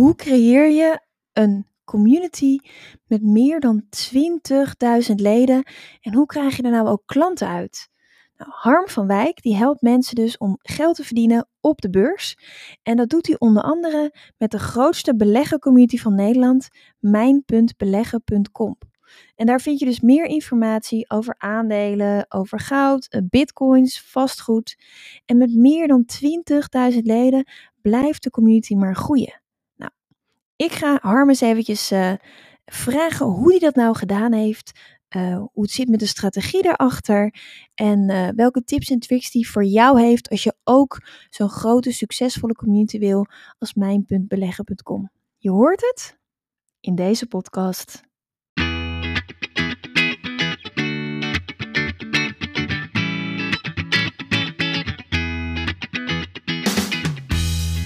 Hoe creëer je een community met meer dan 20.000 leden en hoe krijg je er nou ook klanten uit? Nou, Harm van Wijk die helpt mensen dus om geld te verdienen op de beurs. En dat doet hij onder andere met de grootste beleggercommunity van Nederland, mijn.beleggen.com. En daar vind je dus meer informatie over aandelen, over goud, eh, bitcoins, vastgoed. En met meer dan 20.000 leden blijft de community maar groeien. Ik ga Harm eens eventjes uh, vragen hoe hij dat nou gedaan heeft. Uh, hoe het zit met de strategie daarachter. En uh, welke tips en tricks die voor jou heeft als je ook zo'n grote, succesvolle community wil als mijn.beleggen.com. Je hoort het in deze podcast.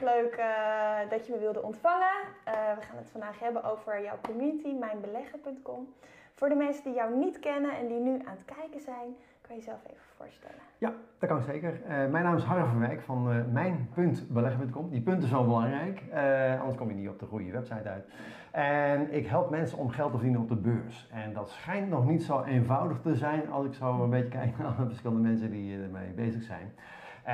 Leuk uh, dat je me wilde ontvangen. Uh, we gaan het vandaag hebben over jouw community, mijnbeleggen.com. Voor de mensen die jou niet kennen en die nu aan het kijken zijn, kan je jezelf even voorstellen. Ja, dat kan zeker. Uh, mijn naam is Harre van Wijk van mijn.beleggen.com. Die punt is wel belangrijk, anders kom je niet op de goede website uit. En ik help mensen om geld te verdienen op de beurs. En dat schijnt nog niet zo eenvoudig te zijn als ik zo een beetje kijk naar de verschillende mensen die ermee bezig zijn.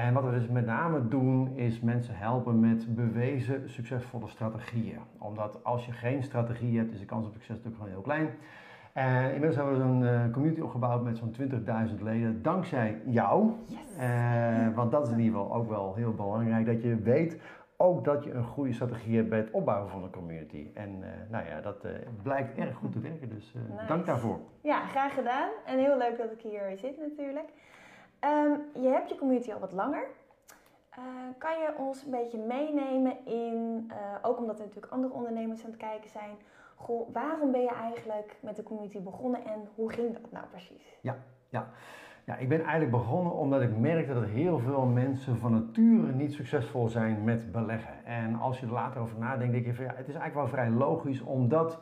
En wat we dus met name doen, is mensen helpen met bewezen succesvolle strategieën. Omdat als je geen strategie hebt, is de kans op succes natuurlijk gewoon heel klein. En inmiddels hebben we zo'n uh, community opgebouwd met zo'n 20.000 leden, dankzij jou. Uh, want dat is in ieder geval ook wel heel belangrijk, dat je weet ook dat je een goede strategie hebt bij het opbouwen van een community. En uh, nou ja, dat blijkt erg goed te werken, dus nice. dank daarvoor. Ja, graag gedaan. En heel leuk dat ik hier zit natuurlijk. Um, je hebt je community al wat langer. Uh, kan je ons een beetje meenemen in, uh, ook omdat er natuurlijk andere ondernemers aan het kijken zijn, goh, waarom ben je eigenlijk met de community begonnen en hoe ging dat nou precies? Ja, ja. Ja, ik ben eigenlijk begonnen omdat ik merkte dat heel veel mensen van nature niet succesvol zijn met beleggen. En als je er later over nadenkt, denk je van ja, het is eigenlijk wel vrij logisch omdat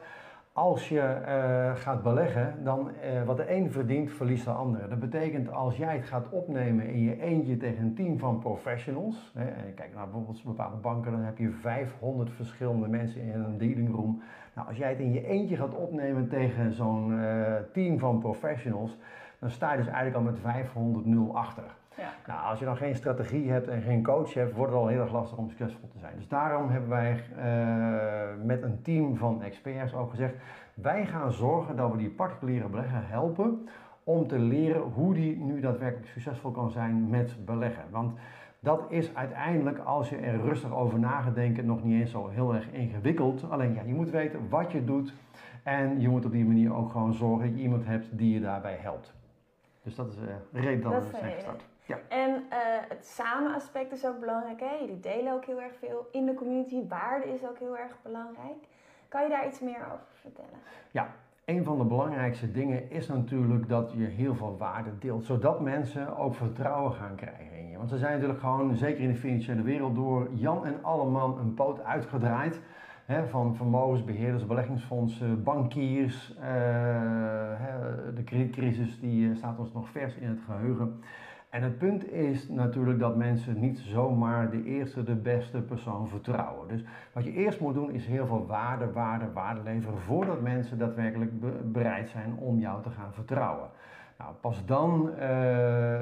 als je uh, gaat beleggen, dan uh, wat de een verdient, verliest de ander. Dat betekent als jij het gaat opnemen in je eentje tegen een team van professionals. Hè, kijk naar bijvoorbeeld bepaalde banken, dan heb je 500 verschillende mensen in een dealing room. Nou, als jij het in je eentje gaat opnemen tegen zo'n uh, team van professionals, dan sta je dus eigenlijk al met 500 0 achter. Ja. Nou, als je dan geen strategie hebt en geen coach hebt, wordt het al heel erg lastig om succesvol te zijn. Dus daarom hebben wij uh, met een team van experts ook gezegd, wij gaan zorgen dat we die particuliere belegger helpen om te leren hoe die nu daadwerkelijk succesvol kan zijn met beleggen. Want dat is uiteindelijk, als je er rustig over na nog niet eens zo heel erg ingewikkeld. Alleen ja, je moet weten wat je doet en je moet op die manier ook gewoon zorgen dat je iemand hebt die je daarbij helpt. Dus dat is uh, reden dat we zijn gestart. Ja. En uh, het samenaspect is ook belangrijk. Hè? Jullie delen ook heel erg veel in de community. Waarde is ook heel erg belangrijk. Kan je daar iets meer over vertellen? Ja, een van de belangrijkste dingen is natuurlijk dat je heel veel waarde deelt, zodat mensen ook vertrouwen gaan krijgen in je. Want ze zijn natuurlijk gewoon, zeker in de financiële wereld, door Jan en Alleman een poot uitgedraaid. Hè, van vermogensbeheerders, beleggingsfondsen, bankiers. Hè, de kredietcrisis die staat ons nog vers in het geheugen. En het punt is natuurlijk dat mensen niet zomaar de eerste, de beste persoon vertrouwen. Dus wat je eerst moet doen is heel veel waarde, waarde, waarde leveren voordat mensen daadwerkelijk bereid zijn om jou te gaan vertrouwen. Nou, pas dan uh,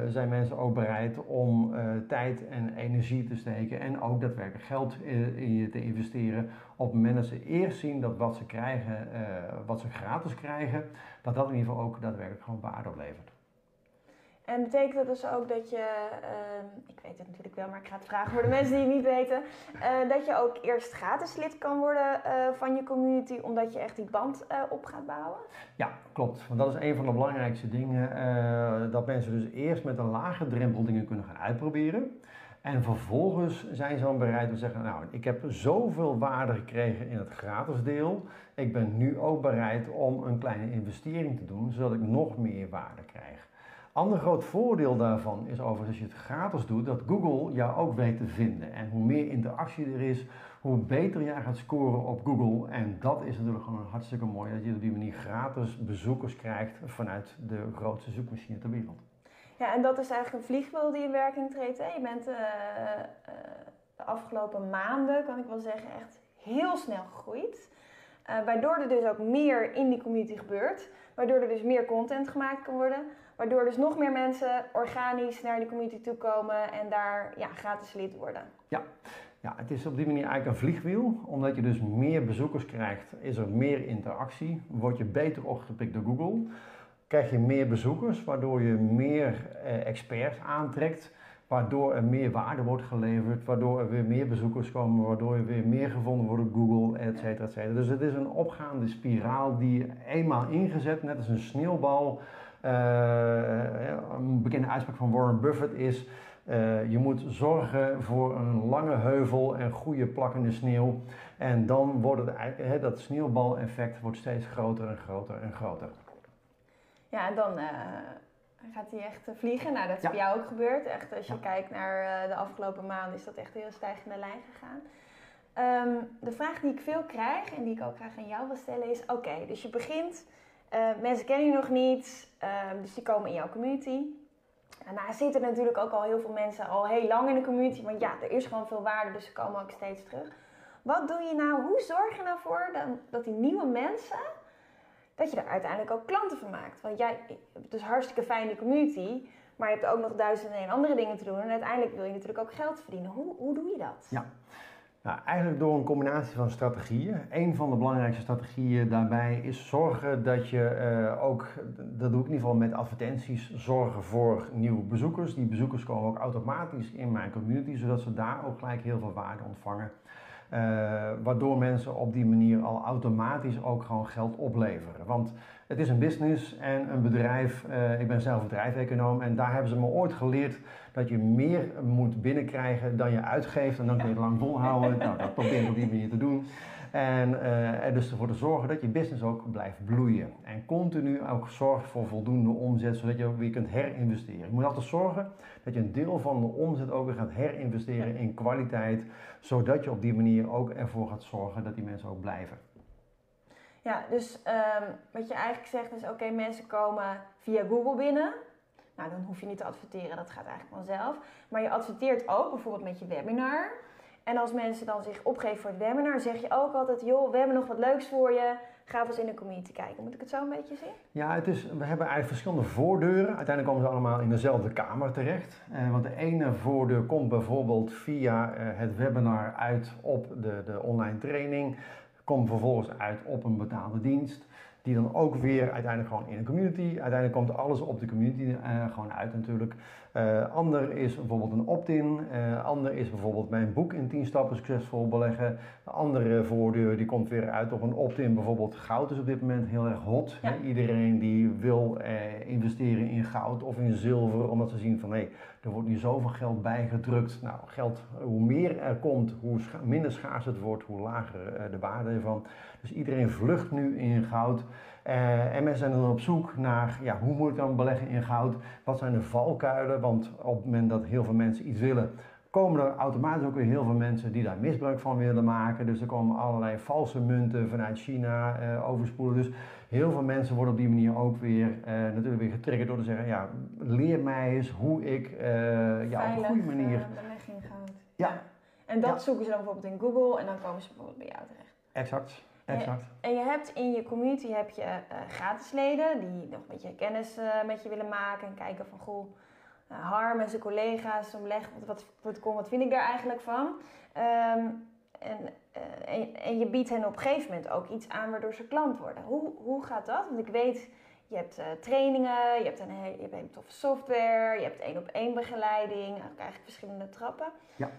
zijn mensen ook bereid om uh, tijd en energie te steken en ook daadwerkelijk geld in, je te investeren op het moment dat ze eerst zien dat wat ze krijgen, uh, wat ze gratis krijgen, dat dat in ieder geval ook daadwerkelijk gewoon waarde oplevert. En betekent dat dus ook dat je, uh, ik weet het natuurlijk wel, maar ik ga het vragen voor de mensen die het niet weten, uh, dat je ook eerst gratis lid kan worden uh, van je community, omdat je echt die band eh, op gaat bouwen? Ja, klopt. Want dat is een van de belangrijkste dingen. dat mensen dus eerst met een lage drempel dingen kunnen gaan uitproberen. En vervolgens zijn ze dan bereid om te zeggen, nou, ik heb zoveel waarde gekregen in het gratis deel. Ik ben nu ook bereid om een kleine investering te doen, zodat ik nog meer waarde krijg. Ander groot voordeel daarvan is overigens als je het gratis doet, dat Google jou ook weet te vinden. En hoe meer interactie er is, hoe beter jij gaat scoren op Google. En dat is natuurlijk gewoon hartstikke mooi, dat je op die manier gratis bezoekers krijgt vanuit de grootste zoekmachine ter wereld. Ja, en dat is eigenlijk een vliegwiel die in werking treedt. Je bent uh, de afgelopen maanden, kan ik wel zeggen, echt heel snel gegroeid. Uh, waardoor er dus ook meer in die community gebeurt. Waardoor er dus meer content gemaakt kan worden. Waardoor dus nog meer mensen organisch naar die community toe komen en daar ja, gratis lid worden. Ja. ja, het is op die manier eigenlijk een vliegwiel. Omdat je dus meer bezoekers krijgt, is er meer interactie. Word je beter opgepikt door Google. Krijg je meer bezoekers, waardoor je meer eh, experts aantrekt waardoor er meer waarde wordt geleverd, waardoor er weer meer bezoekers komen, waardoor er weer meer gevonden wordt op Google, et cetera, et cetera. Dus het is een opgaande spiraal die eenmaal ingezet, net als een sneeuwbal. Uh, een bekende uitspraak van Warren Buffett is: uh, je moet zorgen voor een lange heuvel en goede plakkende sneeuw. En dan wordt het eigenlijk, dat sneeuwbaleffect wordt steeds groter en groter en groter. Ja, en dan. Uh gaat hij echt eh, vliegen. Nou, dat is bij jou ook gebeurd. Echt, als je kijkt naar uh, de afgelopen maanden, is dat echt heel stijgende lijn gegaan. Um, de vraag die ik veel krijg en die ik ook graag aan jou wil stellen is: oké, dus je begint, uh, mensen kennen je nog niet, uh, dus die komen in jouw community. Daarna zitten natuurlijk ook al heel veel mensen al heel lang in de community, want ja, er is gewoon veel waarde, dus ze komen ook steeds terug. Wat doe je nou? Hoe zorg je nou voor dat die nieuwe mensen dat je daar uiteindelijk ook klanten van maakt. Want jij hebt dus hartstikke fijne community, maar je hebt ook nog duizenden en andere dingen te doen. En uiteindelijk wil je natuurlijk ook geld verdienen. Hoe, hoe doe je dat? Ja. Nou, eigenlijk door een combinatie van strategieën. Een van de belangrijkste strategieën daarbij is zorgen dat je uh, ook, dat doe ik in ieder geval met advertenties, zorgen voor nieuwe bezoekers. Die bezoekers komen ook automatisch in mijn community, zodat ze daar ook gelijk heel veel waarde ontvangen. Uh, waardoor mensen op die manier al automatisch ook gewoon geld opleveren. Want het is een business en een bedrijf. Uh, ik ben zelf bedrijfseconoom en daar hebben ze me ooit geleerd dat je meer moet binnenkrijgen dan je uitgeeft. En dan kun je het lang volhouden. nou, dat probeer ik op die manier te doen. En uh, er dus ervoor te zorgen dat je business ook blijft bloeien. En continu ook zorgt voor voldoende omzet, zodat je ook weer kunt herinvesteren. Je moet altijd zorgen dat je een deel van de omzet ook weer gaat herinvesteren in kwaliteit. Zodat je op die manier ook ervoor gaat zorgen dat die mensen ook blijven. Ja, dus um, wat je eigenlijk zegt is: oké, mensen komen via Google binnen. Nou, dan hoef je niet te adverteren, dat gaat eigenlijk vanzelf. Maar je adverteert ook bijvoorbeeld met je webinar. En als mensen dan zich opgeven voor het webinar, zeg je ook altijd: joh, we hebben nog wat leuks voor je. Ga eens in de community kijken. Moet ik het zo een beetje zien? Ja, het is, we hebben eigenlijk verschillende voordeuren. Uiteindelijk komen ze allemaal in dezelfde kamer terecht. Eh, want de ene voordeur komt bijvoorbeeld via eh, het webinar uit op de, de online training. Komt vervolgens uit op een betaalde dienst. Die dan ook weer uiteindelijk gewoon in een community. Uiteindelijk komt alles op de community uh, gewoon uit natuurlijk. Uh, ander is bijvoorbeeld een opt-in. Uh, ander is bijvoorbeeld mijn boek in 10 stappen succesvol beleggen. De andere voordeur die komt weer uit op een opt-in. Bijvoorbeeld goud is op dit moment heel erg hot. Ja. Iedereen die wil investeren in goud of in zilver. Omdat ze zien van hé, hey, er wordt nu zoveel geld bijgedrukt. Nou, geld, hoe meer er komt, hoe minder schaars het wordt, hoe lager de waarde ervan. Dus iedereen vlucht nu in goud. En mensen zijn dan op zoek naar ja, hoe moet ik dan beleggen in goud? Wat zijn de valkuilen? Want op het moment dat heel veel mensen iets willen, komen er automatisch ook weer heel veel mensen die daar misbruik van willen maken. Dus er komen allerlei valse munten vanuit China uh, overspoelen. Dus heel veel mensen worden op die manier ook weer uh, natuurlijk weer getriggerd door te zeggen: ja, leer mij eens hoe ik ja, op een goede manier. belegging goud. Ja. ja. En dat ja. zoeken ze dan bijvoorbeeld in Google en dan komen ze bijvoorbeeld bij jou terecht. Exact. Exact. En je hebt in je community heb je uh, gratis leden die nog een beetje kennis uh, met je willen maken en kijken van goh, Harm en zijn collega's omleg, wat, wat, wat, wat vind ik daar eigenlijk van? Um, en, en, en, je biedt hen op een gegeven moment ook iets aan waardoor ze klant worden. Hoe, hoe gaat dat? Want ik weet, je hebt trainingen, je hebt een, je hebt een toffe software, je hebt één op één begeleiding, eigenlijk verschillende trappen. Ja.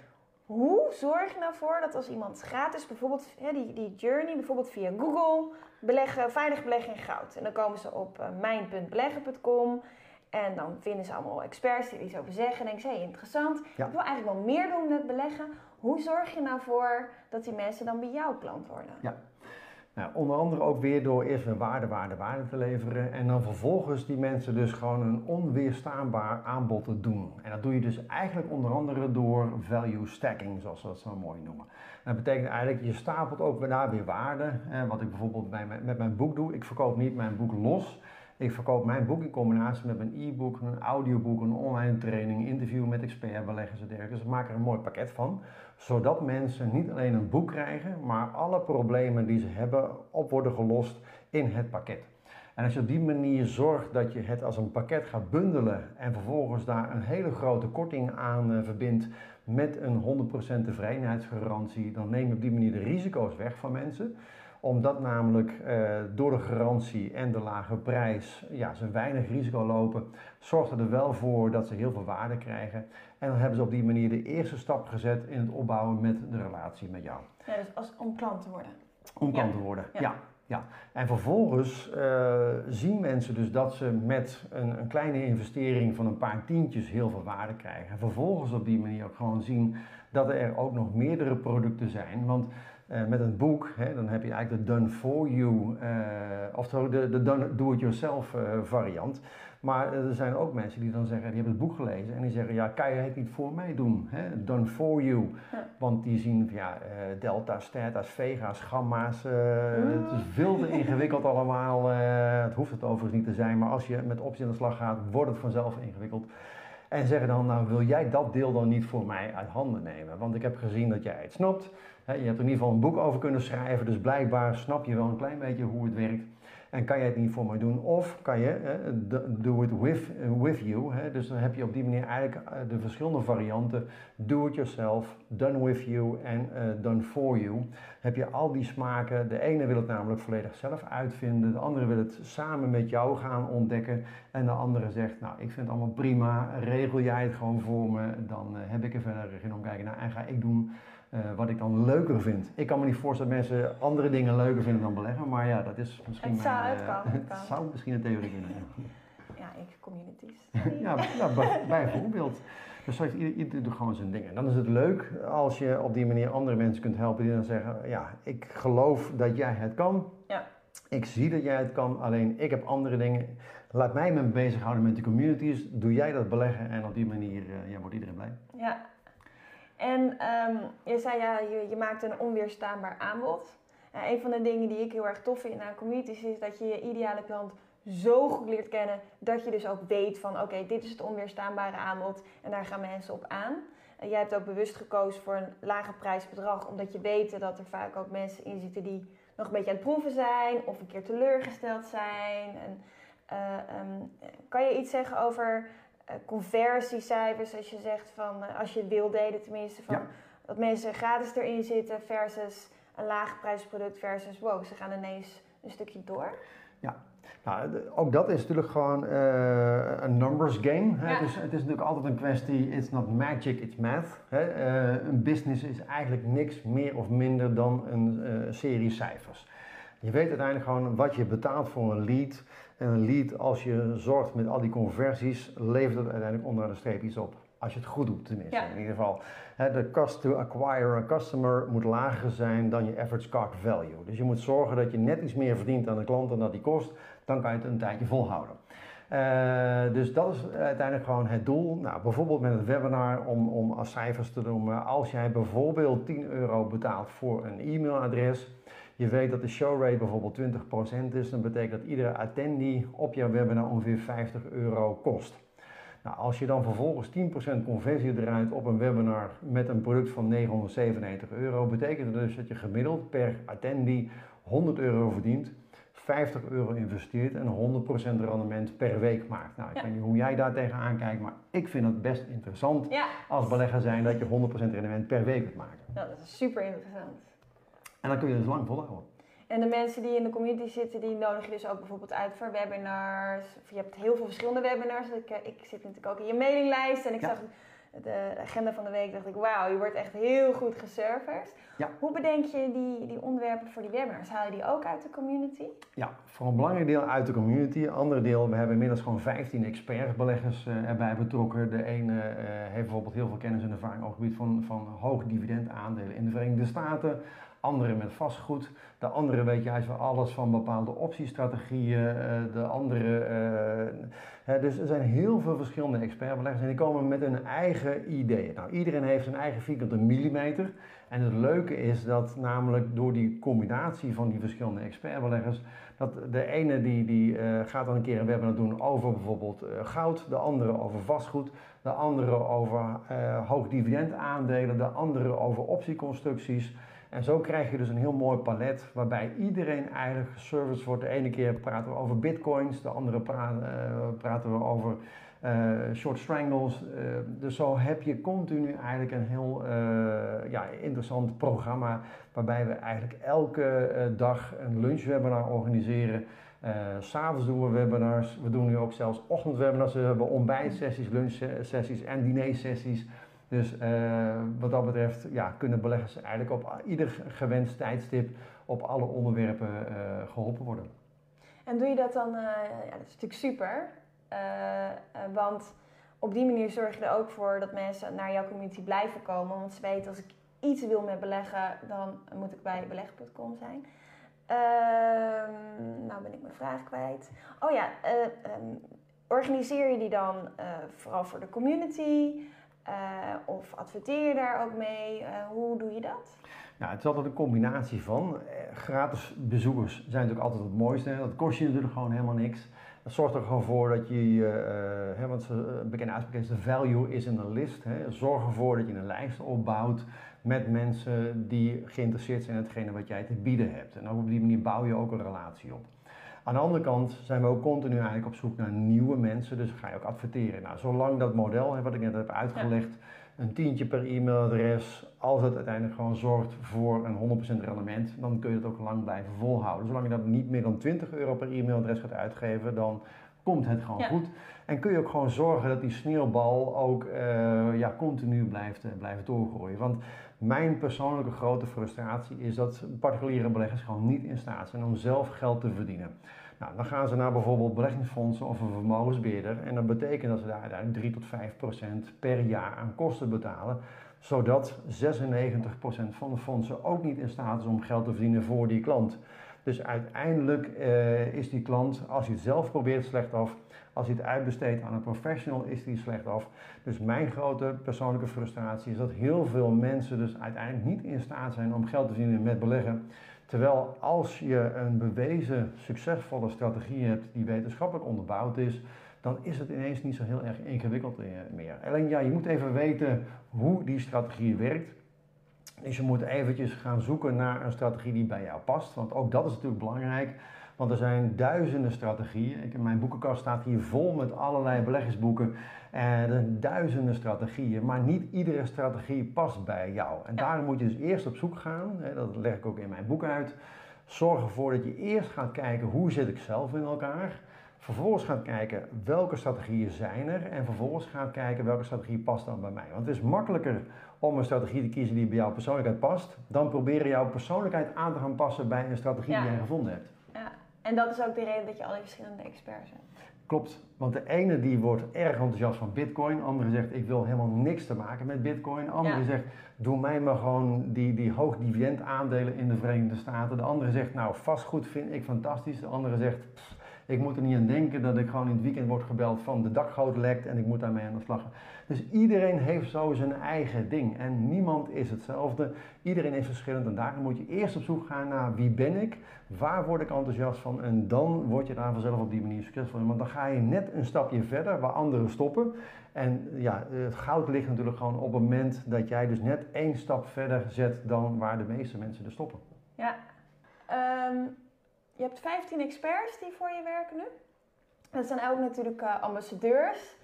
Hoe zorg je nou voor dat als iemand gratis, bijvoorbeeld die, die journey, bijvoorbeeld via Google, beleggen, veilig beleggen in goud. En dan komen ze op uh, mijn.beleggen.com En dan vinden ze allemaal experts die er iets over zeggen. En denken ze, hey, interessant. Ja. Ik wil eigenlijk wel meer doen met beleggen. Hoe zorg je nou voor dat die mensen dan bij jou klant worden? Ja. Nou, onder andere ook weer door eerst weer waarde, waarde, waarde te leveren. En dan vervolgens die mensen dus gewoon een onweerstaanbaar aanbod te doen. En dat doe je dus eigenlijk onder andere door value stacking, zoals we dat zo mooi noemen. dat betekent eigenlijk, je stapelt ook daar weer waarde. wat ik bijvoorbeeld bij mijn, met mijn boek doe. Ik verkoop niet mijn boek los. Ik verkoop mijn boek in combinatie met een e-book, een audioboek, een online training, interview met expertbeleggers en dergelijke. Dus maak er een mooi pakket van, zodat mensen niet alleen een boek krijgen, maar alle problemen die ze hebben op worden gelost in het pakket. En als je op die manier zorgt dat je het als een pakket gaat bundelen en vervolgens daar een hele grote korting aan uh, verbindt met een 100% tevredenheidsgarantie, dan neem je op die manier de risico's weg van mensen omdat namelijk uh, door de garantie en de lage prijs ja, ze weinig risico lopen, zorgt er wel voor dat ze heel veel waarde krijgen. En dan hebben ze op die manier de eerste stap gezet in het opbouwen met de relatie met jou. Ja, dus als, om klant te worden. Om klant te worden, ja. ja. En vervolgens uh, zien mensen dus dat ze met een, een, kleine investering van een paar tientjes heel veel waarde krijgen. En vervolgens op die manier ook gewoon zien dat er ook nog meerdere producten zijn. Want uh, met een boek, hè, dan heb je eigenlijk de done for you, uh, of de, de done, do-it-yourself uh, variant. Maar er zijn ook mensen die dan zeggen, die hebben het boek gelezen en die zeggen, ja, kan je het niet voor mij doen? Hè? Done for you. Ja. Want die zien, ja, delta's, theta's, vega's, gamma's, het is veel te ingewikkeld allemaal. het hoeft het overigens niet te zijn, maar als je met opties aan de slag gaat, wordt het vanzelf ingewikkeld. En zeggen dan, nou wil jij dat deel dan niet voor mij uit handen nemen? Want ik heb gezien dat jij het snapt. Je hebt er in ieder geval een boek over kunnen schrijven, dus blijkbaar snap je wel een klein beetje hoe het werkt. En kan jij het niet voor mij doen? Of kan je do it with, with you. Dus dan heb je op die manier eigenlijk eh, de verschillende varianten. Do it yourself, done with you en uh, done for you. Heb je al die smaken. De ene wil het namelijk volledig zelf uitvinden. De andere wil het samen met jou gaan ontdekken. En de andere zegt, nou ik vind het allemaal prima. Regel jij het gewoon voor me. Dan uh, heb ik er verder geen omkijken naar. En ga ik doen uh, wat ik dan leuker vind. Ik kan me niet voorstellen dat mensen andere dingen leuker vinden dan beleggen, maar ja, dat is misschien. Het zou, mijn, het kan, het kan. zou misschien een theorie kunnen zijn. Ja, ik communities. ja, ja, bijvoorbeeld. Dus zo heeft ieder, ieder doet gewoon zijn dingen. En dan is het leuk als je op die manier andere mensen kunt helpen die dan zeggen: Ja, ik geloof dat jij het kan. Ja. Ik zie dat jij het kan, alleen ik heb andere dingen. Laat mij me bezighouden met de communities. Doe jij dat beleggen en op die manier uh, ja, wordt iedereen blij. Ja, en um, je zei ja, je, maakt een onweerstaanbaar aanbod. En een van de dingen die ik heel erg tof vind aan communities is dat je je ideale klant zo goed leert kennen dat je dus ook weet van oké, dit is het onweerstaanbare aanbod en daar gaan mensen op aan. Jij hebt ook bewust gekozen voor een lage prijsbedrag, omdat je weet dat er vaak ook mensen in zitten die nog een beetje aan het proeven zijn of een keer teleurgesteld zijn. En, uh, um, kan je iets zeggen over uh, conversiecijfers, als je zegt van, uh, als je het wil delen tenminste, van Ja. dat mensen gratis erin zitten versus een laagprijsproduct versus wow, ze gaan ineens een stukje door. Ja, nou, ook dat is natuurlijk gewoon eh, een numbers game. Hè? Ja. Dus het is natuurlijk altijd een kwestie, it's not magic, it's math. Hè? Eh, een business is eigenlijk niks meer of minder dan een eh, serie cijfers. Je weet uiteindelijk gewoon wat je betaalt voor een lead. En een lead, als je zorgt met al die conversies, levert het uiteindelijk onder de streep iets op. Als je het goed doet tenminste, Ja. in ieder geval. De cost to acquire a customer moet lager zijn dan je average cart value. Dus je moet zorgen dat je net iets meer verdient aan de klant dan dat die kost. Dan kan je het een tijdje volhouden. Eh, dus dat is uiteindelijk gewoon het doel. Nou, bijvoorbeeld met het webinar om, om als cijfers te noemen. Als jij bijvoorbeeld 10 euro betaalt voor een e-mailadres. Je weet dat de showrate bijvoorbeeld 20% is. Dan betekent dat iedere attendee op jouw webinar ongeveer 50 euro kost. Nou, als je dan vervolgens 10% conversie draait op een webinar met een product van 997 euro, betekent dat dus dat je gemiddeld per attendee 100 euro verdient, 50 euro investeert en 100% rendement per week maakt. Nou, ik Ja. weet niet hoe jij daar tegenaan kijkt, maar ik vind het best interessant Ja, als belegger zijn dat je 100% rendement per week kunt maken. dat is super interessant. En dan kun je dus lang volhouden. En de mensen die in de community zitten, die nodig je dus ook bijvoorbeeld uit voor webinars. Of je hebt heel veel verschillende webinars. Ik, eh, ik zit natuurlijk ook in je mailinglijst en ik Ja. zag de agenda van de week dacht ik, wauw, je wordt echt heel goed geserverd. Ja. Hoe bedenk je die, die onderwerpen voor die webinars? Haal je die ook uit de community? Ja, voor een belangrijk deel uit de community. Een ander deel, we hebben inmiddels gewoon 15 expertbeleggers uh, erbij betrokken. De ene uh, heeft bijvoorbeeld heel veel kennis en ervaring op het gebied van, van hoog dividend aandelen in de Verenigde Staten andere met vastgoed. De andere weet juist wel alles van bepaalde optiestrategieën. Eh, de andere. Uh, dus er zijn heel veel verschillende expertbeleggers en die komen met hun eigen ideeën. Nou, iedereen heeft zijn eigen vierkante millimeter. En het leuke is dat namelijk door die combinatie van die verschillende expertbeleggers, dat de ene die, die uh, gaat dan een keer een webinar doen over bijvoorbeeld goud, de andere over vastgoed, de andere over hoog dividend aandelen, de andere over optieconstructies. En zo krijg je dus een heel mooi palet waarbij iedereen eigenlijk geserviced wordt. De ene keer praten we over bitcoins, de andere praten, praten we over uh, short strangles. Uh, dus zo heb je continu eigenlijk een heel ja, interessant programma waarbij we eigenlijk elke dag een lunchwebinar organiseren. S'avonds doen we webinars. We doen nu ook zelfs ochtendwebinars. We hebben ontbijtsessies, lunchsessies en dinersessies. Dus uh, wat dat betreft ja, kunnen beleggers eigenlijk op ieder gewenst tijdstip op alle onderwerpen uh, geholpen worden. En doe je dat dan, uh, ja, dat is natuurlijk super, want op die manier zorg je er ook voor dat mensen naar jouw community blijven komen. Want ze weten als ik iets wil met beleggen, dan moet ik bij beleg.com zijn. Ehm, nou ben ik mijn vraag kwijt. Oh ja, um, organiseer je die dan vooral voor de community? Uh, of adverteer je daar ook mee? Uh, hoe doe je dat? Nou, het is altijd een combinatie van. Eh, gratis bezoekers zijn natuurlijk altijd het mooiste. Dat kost je natuurlijk gewoon helemaal niks. Dat zorgt er gewoon voor dat je, hè, want een bekende uitspraak is, de value is in de list. Hè? Zorg ervoor dat je een lijst opbouwt met mensen die geïnteresseerd zijn in hetgene wat jij te bieden hebt. En op die manier bouw je ook een relatie op. Aan de andere kant zijn we ook continu eigenlijk op zoek naar nieuwe mensen, dus ga je ook adverteren. Nou, zolang dat model, wat ik net heb uitgelegd, een tientje per e-mailadres, als het uiteindelijk gewoon zorgt voor een 100% rendement, dan kun je het ook lang blijven volhouden. Zolang je dat niet meer dan 20 euro per e-mailadres gaat uitgeven, dan komt het gewoon goed. En kun je ook gewoon zorgen dat die sneeuwbal ook uh, ja, continu blijft, uh, blijft doorgroeien. Want mijn persoonlijke grote frustratie is dat particuliere beleggers gewoon niet in staat zijn om zelf geld te verdienen. Nou, dan gaan ze naar bijvoorbeeld beleggingsfondsen of een vermogensbeheerder. En dat betekent dat ze daar uiteindelijk 3 tot 5 procent per jaar aan kosten betalen. Zodat 96 procent van de fondsen ook niet in staat is om geld te verdienen voor die klant. Dus uiteindelijk uh, is die klant, als hij het zelf probeert, slecht af. Als hij het uitbesteedt aan een professional, is hij slecht af. Dus mijn grote persoonlijke frustratie is dat heel veel mensen dus uiteindelijk niet in staat zijn om geld te verdienen met beleggen. Terwijl als je een bewezen succesvolle strategie hebt die wetenschappelijk onderbouwd is, dan is het ineens niet zo heel erg ingewikkeld eh, meer. Alleen ja, je moet even weten hoe die strategie werkt. Dus je moet eventjes gaan zoeken naar een strategie die bij jou past. Want ook dat is natuurlijk belangrijk. Want er zijn duizenden strategieën. Ik, mijn boekenkast staat hier vol met allerlei beleggingsboeken. En er zijn duizenden strategieën. Maar niet iedere strategie past bij jou. En daarom moet je dus eerst op zoek gaan. Hè, dat leg ik ook in mijn boek uit. Zorg ervoor dat je eerst gaat kijken hoe zit ik zelf in elkaar. Vervolgens gaat kijken welke strategieën zijn er en vervolgens gaat kijken welke strategie past dan bij mij. Want het is makkelijker om een strategie te kiezen die bij jouw persoonlijkheid past, dan proberen jouw persoonlijkheid aan te gaan passen bij een strategie die jij gevonden hebt. Ja, en dat is ook de reden dat je al die verschillende experts hebt. Klopt, want de ene die wordt erg enthousiast van bitcoin, de andere zegt ik wil helemaal niks te maken met bitcoin, de andere zegt doe mij maar gewoon die, die hoog dividend aandelen in de Verenigde Staten, de andere zegt nou vastgoed vind ik fantastisch, de andere zegt ik moet er niet aan denken dat ik gewoon in het weekend word gebeld van de dakgoot lekt en ik moet daarmee aan de slag. Dus iedereen heeft zo zijn eigen ding en niemand is hetzelfde. Iedereen is verschillend en daarom moet je eerst op zoek gaan naar wie ben ik, waar word ik enthousiast van en dan word je daar vanzelf op die manier succesvol. Want dan ga je net een stapje verder waar anderen stoppen. En ja, het goud ligt natuurlijk gewoon op het moment dat jij dus net één stap verder zet dan waar de meeste mensen er stoppen. Ja, um je hebt 15 experts die voor je werken nu. Dat zijn ook natuurlijk uh, ambassadeurs.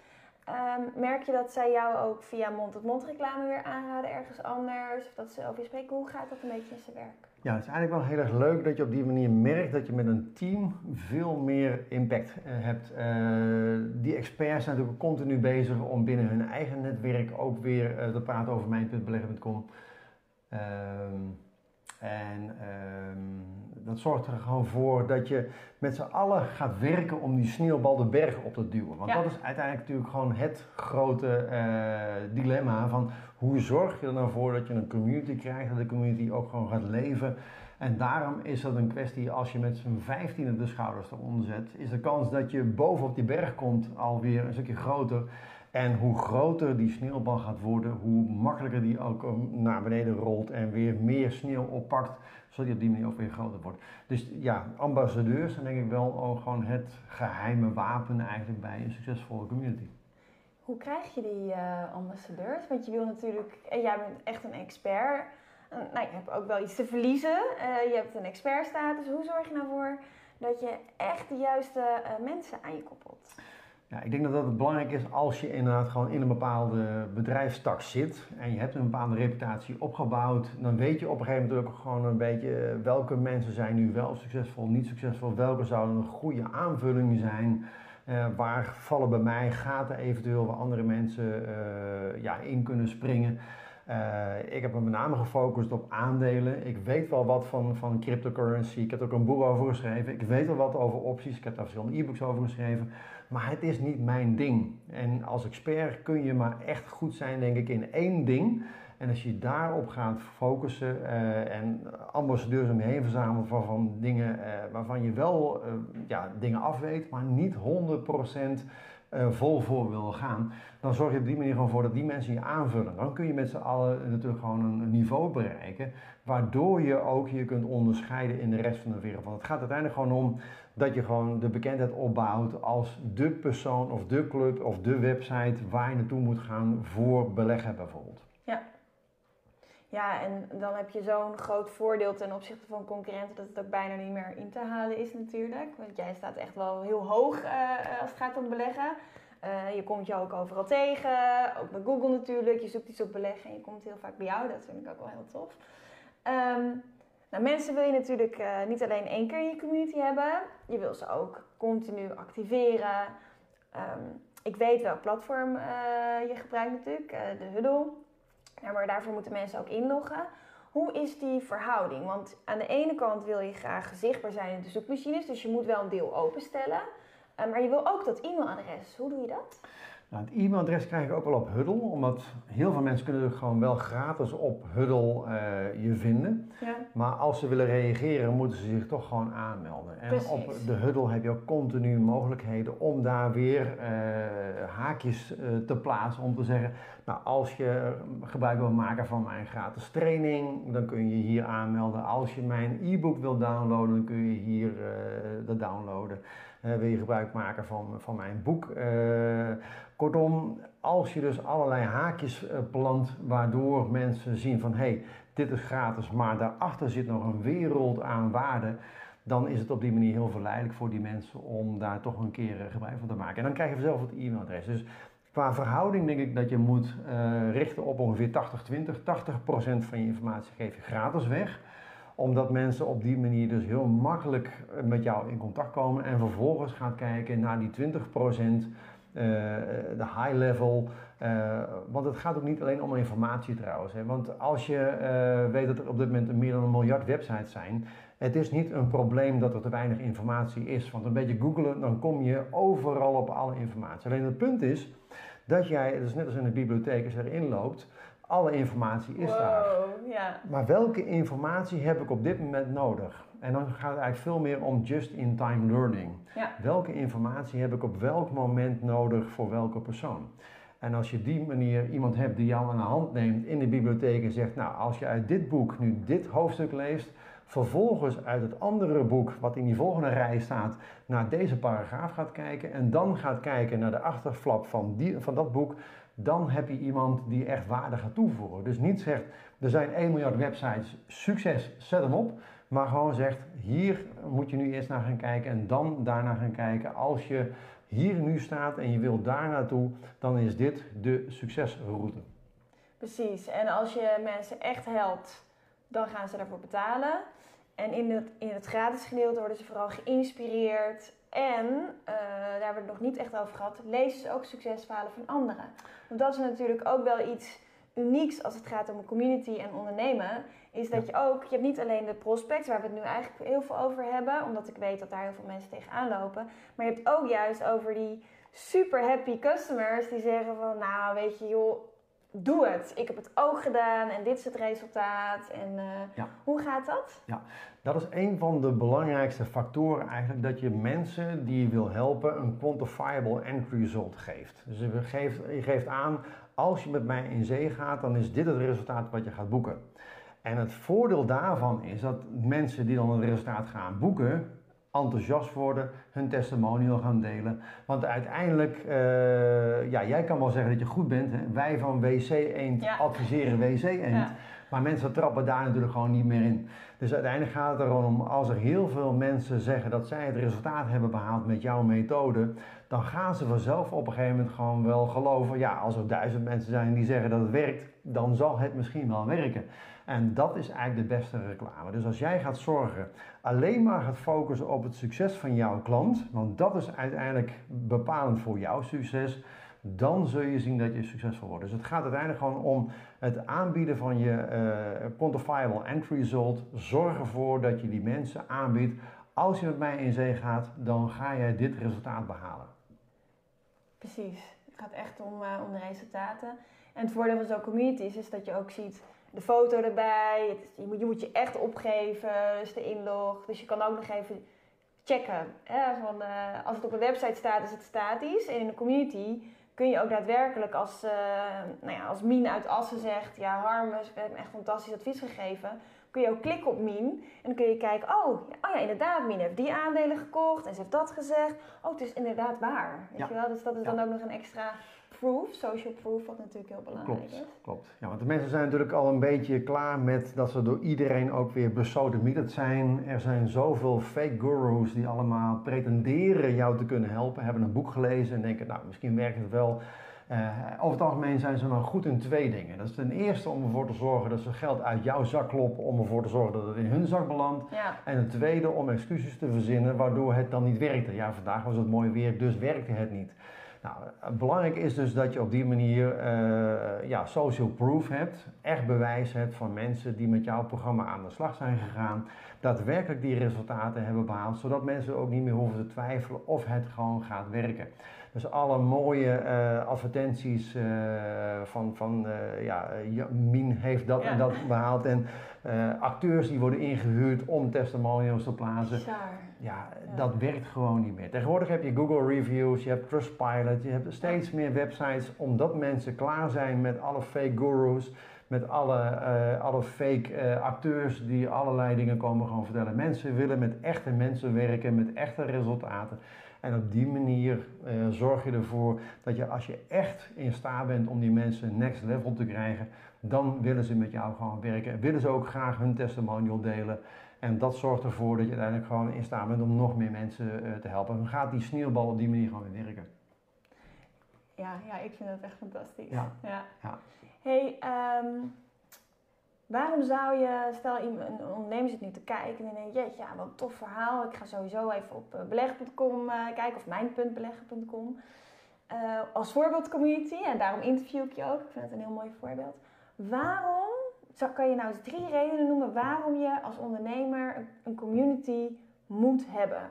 Um, merk je dat zij jou ook via mond-tot-mond reclame weer aanraden ergens anders? Of dat ze over je spreken? Hoe gaat dat een beetje in zijn werk? Ja, het is eigenlijk wel heel erg leuk dat je op die manier merkt dat je met een team veel meer impact uh, hebt. Uh, die experts zijn natuurlijk continu bezig om binnen hun eigen netwerk ook weer te praten over mijn.beleggen.com. Ehm, en um, dat zorgt er gewoon voor dat je met z'n allen gaat werken om die sneeuwbal de berg op te duwen. Want ja. dat is uiteindelijk natuurlijk gewoon het grote dilemma van hoe zorg je er nou voor dat je een community krijgt, dat de community ook gewoon gaat leven. En daarom is dat een kwestie, als je met z'n vijftiende de schouders eronder zet, is de kans dat je bovenop die berg komt alweer een stukje groter. En hoe groter die sneeuwbal gaat worden, hoe makkelijker die ook naar beneden rolt en weer meer sneeuw oppakt, zodat die op die manier ook weer groter wordt. Dus ja, ambassadeurs zijn denk ik wel ook gewoon het geheime wapen eigenlijk bij een succesvolle community. Hoe krijg je die uh, ambassadeurs? Want je wil natuurlijk, en jij bent echt een expert. nou, je hebt ook wel iets te verliezen. Uh, je hebt een expertstatus. Hoe zorg je nou voor dat je echt de juiste mensen aan je koppelt? Ja, ik denk dat dat het belangrijk is als je inderdaad gewoon in een bepaalde bedrijfstak zit en je hebt een bepaalde reputatie opgebouwd, dan weet je op een gegeven moment ook gewoon een beetje welke mensen zijn nu wel succesvol, niet succesvol, welke zouden een goede aanvulling zijn. Uh, waar vallen bij mij gaten eventueel waar andere mensen uh, ja, in kunnen springen. Uh, ik heb me met name gefocust op aandelen. Ik weet wel wat van, van cryptocurrency. Ik heb er ook een boek over geschreven. Ik weet wel wat over opties. Ik heb daar verschillende e-books over geschreven. Maar het is niet mijn ding. En als expert kun je maar echt goed zijn, denk ik, in één ding. En als je daarop gaat focussen uh, en ambassadeurs om je heen verzamelen van, van dingen uh, waarvan je wel uh, ja, dingen afweet, maar niet 100% vol voor wil gaan, dan zorg je op die manier gewoon voor dat die mensen je aanvullen. Dan kun je met z'n allen natuurlijk gewoon een niveau bereiken, waardoor je ook je kunt onderscheiden in de rest van de wereld. Want het gaat uiteindelijk gewoon om dat je gewoon de bekendheid opbouwt als de persoon of de club of de website waar je naartoe moet gaan voor beleggen bijvoorbeeld. Ja, ja, en dan heb je zo'n groot voordeel ten opzichte van concurrenten dat het ook bijna niet meer in te halen is natuurlijk. Want jij staat echt wel heel hoog uh, als het gaat om beleggen. Uh, je komt je ook overal tegen, ook bij Google natuurlijk. Je zoekt iets op beleggen en je komt heel vaak bij jou. Dat vind ik ook wel heel tof. Um, nou, mensen wil je natuurlijk uh, niet alleen één keer in je community hebben. Je wil ze ook continu activeren. Um, ik weet welk platform je gebruikt natuurlijk, de Huddle. Ja, maar daarvoor moeten mensen ook inloggen. Hoe is die verhouding? Want aan de ene kant wil je graag zichtbaar zijn in de zoekmachines, dus je moet wel een deel openstellen. Maar je wil ook dat e-mailadres. Hoe doe je dat? Nou, het e-mailadres krijg ik ook wel op Huddle, omdat heel veel mensen kunnen gewoon wel gratis op Huddle uh, je vinden. Ja. Maar als ze willen reageren, moeten ze zich toch gewoon aanmelden. En Precies. op de Huddle heb je ook continu mogelijkheden om daar weer uh, haakjes uh, te plaatsen. Om te zeggen, nou als je gebruik wil maken van mijn gratis training, dan kun je hier aanmelden. Als je mijn e-book wil downloaden, dan kun je hier dat downloaden. Wil je gebruik maken van, van mijn boek Kortom, als je dus allerlei haakjes plant waardoor mensen zien van hé, hey, dit is gratis, maar daarachter zit nog een wereld aan waarde, dan is het op die manier heel verleidelijk voor die mensen om daar toch een keer gebruik van te maken. En dan krijg je vanzelf het e-mailadres. Dus qua verhouding denk ik dat je moet richten op ongeveer 80-20. 80%, 80 van je informatie geef je gratis weg omdat mensen op die manier dus heel makkelijk met jou in contact komen en vervolgens gaat kijken naar die 20% uh, de high level. Want het gaat ook niet alleen om informatie trouwens. Hè. Want als je weet dat er op dit moment meer dan een miljard websites zijn. Het is niet een probleem dat er te weinig informatie is. Want een beetje googelen, dan kom je overal op alle informatie. Alleen het punt is dat jij, is net als in de bibliotheek, als erin loopt, alle informatie is wow, daar. Ja. Maar welke informatie heb ik op dit moment nodig? En dan gaat het eigenlijk veel meer om just-in-time learning. Ja. Welke informatie heb ik op welk moment nodig voor welke persoon? En als je die manier iemand hebt die jou aan de hand neemt in de bibliotheek en zegt, nou als je uit dit boek nu dit hoofdstuk leest, vervolgens uit het andere boek wat in die volgende rij staat naar deze paragraaf gaat kijken en dan gaat kijken naar de achterflap van, die, van dat boek, dan heb je iemand die echt waarde gaat toevoegen. Dus niet zegt, er zijn 1 miljard websites, succes, zet hem op. Maar gewoon zegt, hier moet je nu eerst naar gaan kijken en dan daarna gaan kijken. Als je hier nu staat en je wilt daar naartoe, dan is dit de succesroute. Precies, en als je mensen echt helpt dan gaan ze daarvoor betalen. En in het, in het gratis gedeelte worden ze vooral geïnspireerd. En, uh, daar hebben we het nog niet echt over gehad, lezen ze ook succesverhalen van anderen. Want dat is natuurlijk ook wel iets unieks als het gaat om een community en ondernemen. Is dat je ook, je hebt niet alleen de prospects, waar we het nu eigenlijk heel veel over hebben. Omdat ik weet dat daar heel veel mensen tegenaan lopen. Maar je hebt ook juist over die super happy customers die zeggen van, nou weet je joh, doe het. Ik heb het ook gedaan en dit is het resultaat. En uh, hoe gaat dat? Ja, dat is een van de belangrijkste factoren eigenlijk. Dat je mensen die je wil helpen een quantifiable end result geeft. Dus je geeft, je geeft aan, als je met mij in zee gaat, dan is dit het resultaat wat je gaat boeken. En het voordeel daarvan is dat mensen die dan het resultaat gaan boeken, enthousiast worden, hun testimonial gaan delen. Want uiteindelijk, uh, ja, jij kan wel zeggen dat je goed bent. Hè? Wij van WC Eend adviseren WC Eend. Maar mensen trappen daar natuurlijk gewoon niet meer in. Dus uiteindelijk gaat het er gewoon om, als er heel veel mensen zeggen dat zij het resultaat hebben behaald met jouw methode, dan gaan ze vanzelf op een gegeven moment gewoon wel geloven, ja, als er duizend mensen zijn die zeggen dat het werkt, dan zal het misschien wel werken. En dat is eigenlijk de beste reclame. Dus als jij gaat zorgen, alleen maar gaat focussen op het succes van jouw klant, want dat is uiteindelijk bepalend voor jouw succes, dan zul je zien dat je succesvol wordt. Dus het gaat uiteindelijk gewoon om het aanbieden van je uh, quantifiable end result. Zorg ervoor dat je die mensen aanbiedt. Als je met mij in zee gaat, dan ga je dit resultaat behalen. Precies. Het gaat echt om, uh, om de resultaten. En het voordeel van zo'n communities is dat je ook ziet de foto erbij. Het, je, moet, je moet je echt opgeven, dus de inlog. Dus je kan ook nog even checken. Hè, van, uh, als het op een website staat, is het statisch. En in de community kun je ook daadwerkelijk als, uh, nou ja, als Mien uit Assen zegt... Ja, Harm, we hebben echt fantastisch advies gegeven. Kun je ook klikken op Mien. En dan kun je kijken, oh, oh ja, inderdaad, Mien heeft die aandelen gekocht. En ze heeft dat gezegd. Oh, het is inderdaad waar. Weet je wel? Dus dat is dan ook nog een extra proof, social proof, wat natuurlijk heel belangrijk klopt, is. Klopt, ja, want de mensen zijn natuurlijk al een beetje klaar met dat ze door iedereen ook weer besodemieterd zijn. Er zijn zoveel fake gurus die allemaal pretenderen jou te kunnen helpen, hebben een boek gelezen en denken, nou, misschien werkt het wel. Uh, over het algemeen zijn ze maar goed in twee dingen. Dat is ten eerste om ervoor te zorgen dat ze geld uit jouw zak kloppen, om ervoor te zorgen dat het in hun zak belandt. Ja. En ten tweede om excuses te verzinnen waardoor het dan niet werkte. Ja, vandaag was het mooi weer, dus werkte het niet. Nou, belangrijk is dus dat je op die manier uh, ja, social proof hebt, echt bewijs hebt van mensen die met jouw programma aan de slag zijn gegaan, daadwerkelijk die resultaten hebben behaald, zodat mensen ook niet meer hoeven te twijfelen of het gewoon gaat werken. Dus alle mooie uh, advertenties uh, van, van ja, Min heeft dat en dat behaald en acteurs die worden ingehuurd om testimonials te plaatsen. Ja, dat werkt gewoon niet meer. Tegenwoordig heb je Google Reviews, je hebt Trustpilot, je hebt steeds meer websites omdat mensen klaar zijn met alle fake gurus, met alle, alle fake acteurs die allerlei dingen komen gewoon vertellen. Mensen willen met echte mensen werken, met echte resultaten. En op die manier uh, zorg je ervoor dat je als je echt in staat bent om die mensen next level te krijgen, dan willen ze met jou gewoon werken. Willen ze ook graag hun testimonial delen. En dat zorgt ervoor dat je uiteindelijk gewoon in staat bent om nog meer mensen uh, te helpen. Dan gaat die sneeuwbal op die manier gewoon weer werken. Ja, ja ik vind dat echt fantastisch. Ja. ja. ja. Hey, um, waarom zou je, stel een ondernemer zit nu te kijken en denkt, jeetje, ja, wat een tof verhaal. Ik ga sowieso even op uh, beleggen.com uh, kijken of mijn.beleggen.com. Uh, als voorbeeldcommunity, en daarom interview ik je ook. Ik vind het een heel mooi voorbeeld. Waarom kan je nou eens drie redenen noemen waarom je als ondernemer een community moet hebben?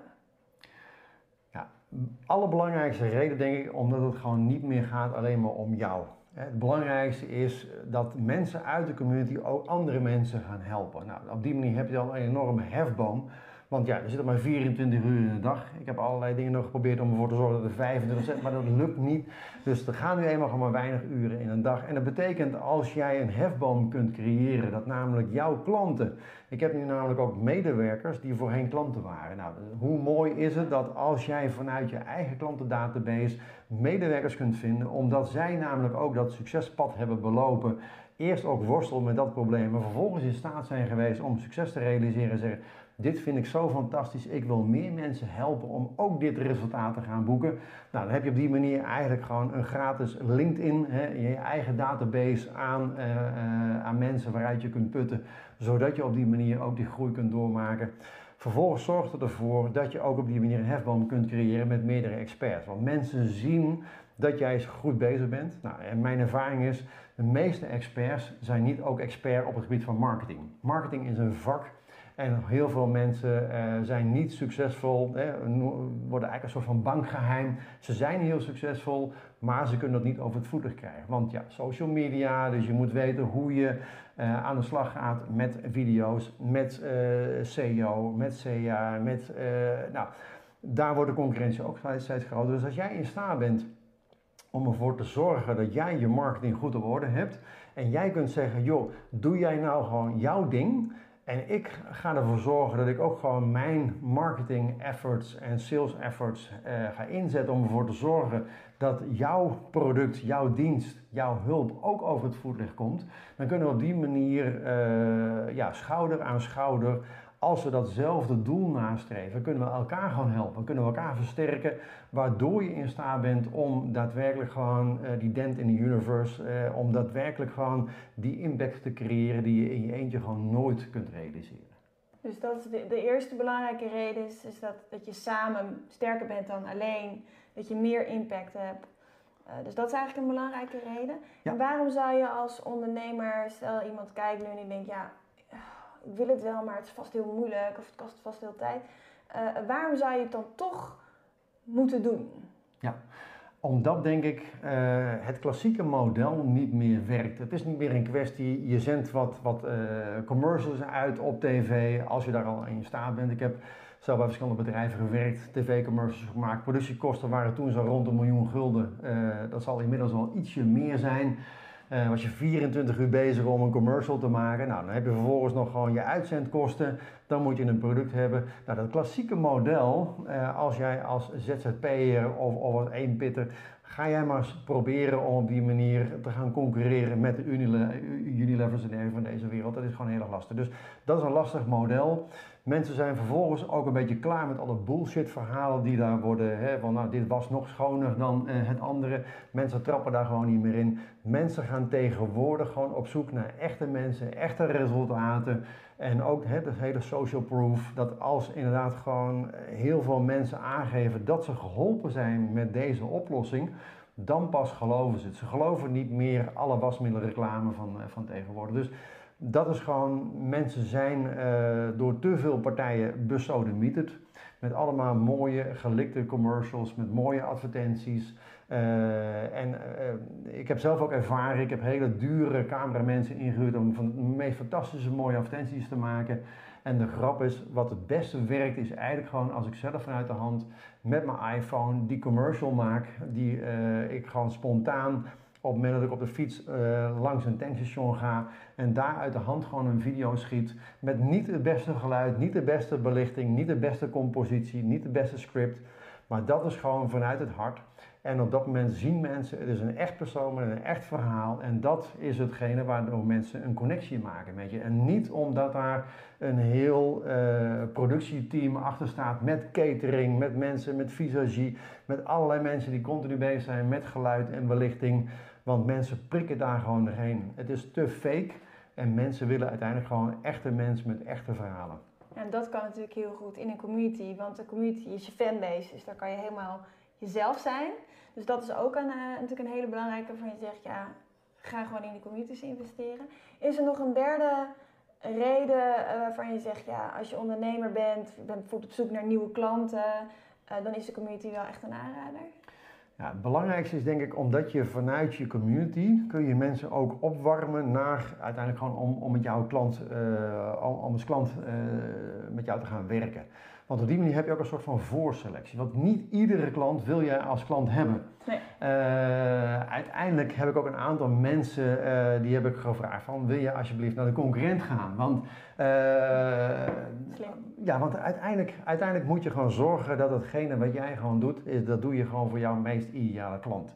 Ja, allerbelangrijkste reden denk ik omdat het gewoon niet meer gaat alleen maar om jou. Het belangrijkste is dat mensen uit de community ook andere mensen gaan helpen. Nou, op die manier heb je al een enorme hefboom. Want ja, er zitten maar 24 uur in de dag. Ik heb allerlei dingen nog geprobeerd om ervoor te zorgen dat er 25 zijn, maar dat lukt niet. Dus er gaan nu eenmaal gewoon maar weinig uren in een dag. En dat betekent als jij een hefboom kunt creëren, dat namelijk jouw klanten. Ik heb nu namelijk ook medewerkers die voorheen klanten waren. Nou, hoe mooi is het dat als jij vanuit je eigen klantendatabase medewerkers kunt vinden, omdat zij namelijk ook dat succespad hebben belopen eerst ook worstelen met dat probleem, maar vervolgens in staat zijn geweest om succes te realiseren en zeggen: dit vind ik zo fantastisch, ik wil meer mensen helpen om ook dit resultaat te gaan boeken. Nou, dan heb je op die manier eigenlijk gewoon een gratis LinkedIn, hè, je eigen database aan, uh, uh, aan mensen waaruit je kunt putten, zodat je op die manier ook die groei kunt doormaken. Vervolgens zorgt het ervoor dat je ook op die manier een hefboom kunt creëren met meerdere experts. Want mensen zien dat jij goed bezig bent. Nou, en mijn ervaring is, de meeste experts zijn niet ook expert op het gebied van marketing. Marketing is een vak en heel veel mensen uh, zijn niet succesvol, hè, worden eigenlijk een soort van bankgeheim. Ze zijn heel succesvol, maar ze kunnen dat niet over het voetig krijgen. Want ja, social media, dus je moet weten hoe je uh, aan de slag gaat met video's, met uh, met CA, met, nou, daar wordt de concurrentie ook steeds groter. Dus als jij in staat bent om ervoor te zorgen dat jij je marketing goed op orde hebt en jij kunt zeggen, joh, doe jij nou gewoon jouw ding en ik ga ervoor zorgen dat ik ook gewoon mijn marketing efforts en sales efforts uh, ga inzetten om ervoor te zorgen dat jouw product, jouw dienst, jouw hulp ook over het voetlicht komt. Dan kunnen we op die manier uh, ja, schouder aan schouder als we datzelfde doel nastreven, kunnen we elkaar gewoon helpen. Kunnen we elkaar versterken, waardoor je in staat bent om daadwerkelijk gewoon uh, die dent in de universe, uh, om daadwerkelijk gewoon die impact te creëren die je in je eentje gewoon nooit kunt realiseren. Dus dat is de, de eerste belangrijke reden is, is dat, dat je samen sterker bent dan alleen, dat je meer impact hebt. Uh, dus dat is eigenlijk een belangrijke reden. Ja. En waarom zou je als ondernemer, stel iemand kijkt nu en die denkt, ja, ik wil het wel, maar het is vast heel moeilijk of het kost vast heel tijd. Uh, waarom zou je het dan toch moeten doen? Ja, omdat denk ik uh, het klassieke model niet meer werkt. Het is niet meer een kwestie, je zendt wat, wat uh, commercials uit op tv als je daar al in staat bent. Ik heb zelf bij verschillende bedrijven gewerkt, tv-commercials gemaakt. Productiekosten waren toen zo rond een miljoen gulden. dat zal inmiddels wel ietsje meer zijn. Uh, was je 24 uur bezig om een commercial te maken. Nou, dan heb je vervolgens nog gewoon je uitzendkosten. Dan moet je een product hebben. Nou, dat klassieke model, uh, als jij als ZZP'er of, of als eenpitter, ga jij maar eens proberen om op die manier te gaan concurreren met de Unilevers en van deze wereld. Dat is gewoon heel erg lastig. Dus dat is een lastig model. Mensen zijn vervolgens ook een beetje klaar met alle bullshit verhalen die daar worden. Hè, van nou, dit was nog schoner dan uh, het andere. Mensen trappen daar gewoon niet meer in. Mensen gaan tegenwoordig gewoon op zoek naar echte mensen, echte resultaten. En ook het hele social proof. Dat als inderdaad gewoon heel veel mensen aangeven dat ze geholpen zijn met deze oplossing dan pas geloven ze het. Ze geloven niet meer alle wasmiddelreclame van, van tegenwoordig. Dus dat is gewoon, mensen zijn uh, door te veel partijen besodemieterd. Met allemaal mooie gelikte commercials, met mooie advertenties. Uh, en uh, ik heb zelf ook ervaren, ik heb hele dure cameramensen ingehuurd om van de meest fantastische mooie advertenties te maken. En de grap is, wat het beste werkt, is eigenlijk gewoon als ik zelf vanuit de hand met mijn iPhone die commercial maak, die ik gewoon spontaan op het moment dat ik op de fiets langs een tankstation ga en daar uit de hand gewoon een video schiet met niet het beste geluid, niet de beste belichting, niet de beste compositie, niet de beste script, maar dat is gewoon vanuit het hart. En op dat moment zien mensen, het is een echt persoon met een echt verhaal. En dat is hetgene waardoor mensen een connectie maken met je. En niet omdat daar een heel uh, productieteam achter staat met catering, met mensen, met visagie, met allerlei mensen die continu bezig zijn met geluid en belichting. Want mensen prikken daar gewoon doorheen. Het is te fake en mensen willen uiteindelijk gewoon echte mensen met echte verhalen. En dat kan natuurlijk heel goed in een community, want de community is je fanbase, dus daar kan je helemaal jezelf zijn. Dus dat is ook een, uh, natuurlijk een hele belangrijke waarvan je zegt, ja, ga gewoon in die communities investeren. Is er nog een derde reden uh, waarvan je zegt, ja, als je ondernemer bent, je bent bijvoorbeeld op zoek naar nieuwe klanten, uh, dan is de community wel echt een aanrader? Ja, het belangrijkste is denk ik omdat je vanuit je community kun je mensen ook opwarmen naar uiteindelijk gewoon om, om met jouw klant, uh, om als klant met jou te gaan werken. Want op die manier heb je ook een soort van voorselectie. Want niet iedere klant wil jij als klant hebben. Nee. Uh, uiteindelijk heb ik ook een aantal mensen uh, die heb ik gevraagd van wil je alsjeblieft naar de concurrent gaan? Want, uh, ja, want uiteindelijk, uiteindelijk moet je gewoon zorgen dat hetgene wat jij gewoon doet, is, dat doe je gewoon voor jouw meest ideale klant.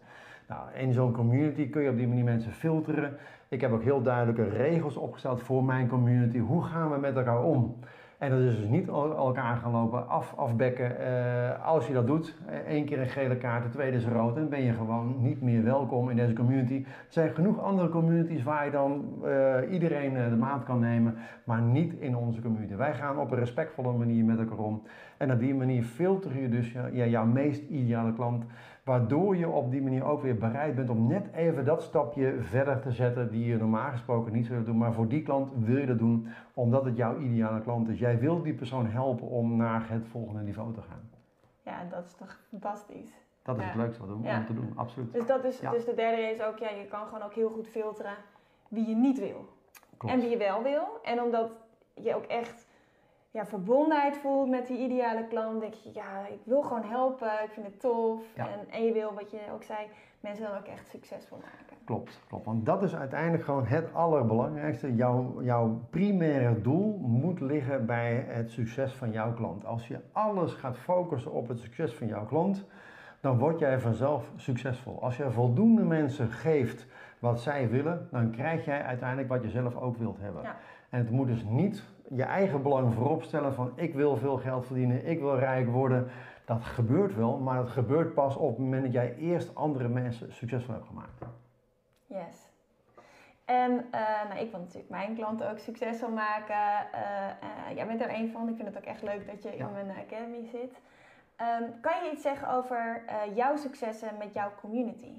Nou, in zo'n community kun je op die manier mensen filteren. Ik heb ook heel duidelijke regels opgesteld voor mijn community. Hoe gaan we met elkaar om? En dat is dus niet elkaar gaan lopen af, afbekken. Eh, als je dat doet, eh, één keer een gele kaart, de tweede is rood, dan ben je gewoon niet meer welkom in deze community. Er zijn genoeg andere communities waar je dan eh, iedereen de maat kan nemen, maar niet in onze community. Wij gaan op een respectvolle manier met elkaar om. En op die manier filter je dus ja, jouw meest ideale klant. Waardoor je op die manier ook weer bereid bent om net even dat stapje verder te zetten die je normaal gesproken niet zou doen. Maar voor die klant wil je dat doen omdat het jouw ideale klant is. Jij wil die persoon helpen om naar het volgende niveau te gaan. Ja, dat is toch fantastisch. Dat is Ja. het leukste wat we- Ja. om te doen, absoluut. Dus, dat is, Ja. dus de derde is ook, ja, je kan gewoon ook heel goed filteren wie je niet wil. Klopt. En wie je wel wil. En omdat je ook echt ja, verbondenheid voelt met die ideale klant, denk je, ja, ik wil gewoon helpen, ik vind het tof. Ja. En, en je wil, wat je ook zei, mensen dan ook echt succesvol maken. Klopt, klopt. Want dat is uiteindelijk gewoon het allerbelangrijkste. Jouw, jouw primaire doel moet liggen bij het succes van jouw klant. Als je alles gaat focussen op het succes van jouw klant, dan word jij vanzelf succesvol. Als je voldoende mensen geeft wat zij willen, dan krijg jij uiteindelijk wat je zelf ook wilt hebben. Ja. En het moet dus niet je eigen belang voorop stellen van ik wil veel geld verdienen, ik wil rijk worden. Dat gebeurt wel, maar dat gebeurt pas op het moment dat jij eerst andere mensen succesvol hebt gemaakt. Yes. En eh, nou, ik wil natuurlijk mijn klanten ook succesvol maken. Eh, eh, jij bent er een van. Ik vind het ook echt leuk dat je Ja. in mijn academy zit. Ehm, kan je iets zeggen over jouw successen met jouw community?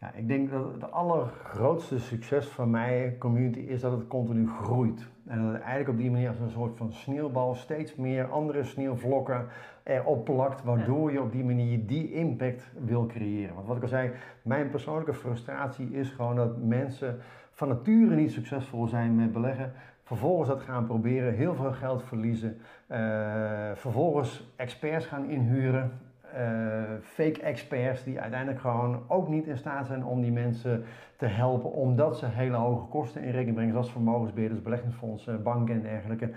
Ja, ik denk dat het allergrootste succes van mijn community is dat het continu groeit. En dat het eigenlijk op die manier als een soort van sneeuwbal steeds meer andere sneeuwvlokken erop plakt, waardoor je op die manier die impact wil creëren. Want wat ik al zei, mijn persoonlijke frustratie is gewoon dat mensen van nature niet succesvol zijn met beleggen, vervolgens dat gaan proberen, heel veel geld verliezen, eh, vervolgens experts gaan inhuren, fake experts die uiteindelijk gewoon ook niet in staat zijn om die mensen te helpen, omdat ze hele hoge kosten in rekening brengen, zoals vermogensbeheerders, beleggingsfondsen, banken en dergelijke.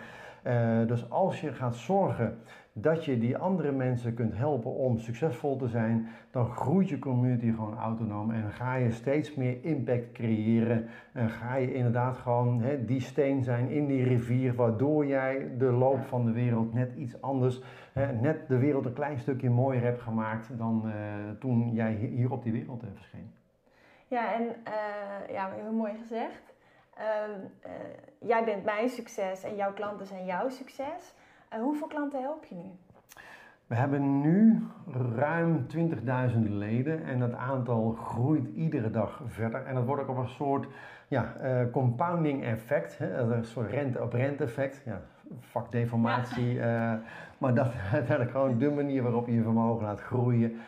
Eh, dus als je gaat zorgen dat je die andere mensen kunt helpen om succesvol te zijn, dan groeit je community gewoon autonoom en ga je steeds meer impact creëren. En ga je inderdaad gewoon hè, die steen zijn in die rivier, waardoor jij de loop van de wereld net iets anders, hè, net de wereld een klein stukje mooier hebt gemaakt dan eh, toen jij hi- hier op die wereld eh, verscheen. Ja, en ja, heel mooi gezegd. Ehm, eh, jij bent mijn succes en jouw klanten zijn jouw succes. Eh, hoeveel klanten help je nu? We hebben nu ruim 20.000 leden en dat aantal groeit iedere dag verder. En dat wordt ook op een soort ja, eh, compounding effect, hè, een soort rente op rente effect. Ja, vakdeformatie, maar dat is uiteindelijk gewoon de manier waarop je je vermogen laat groeien.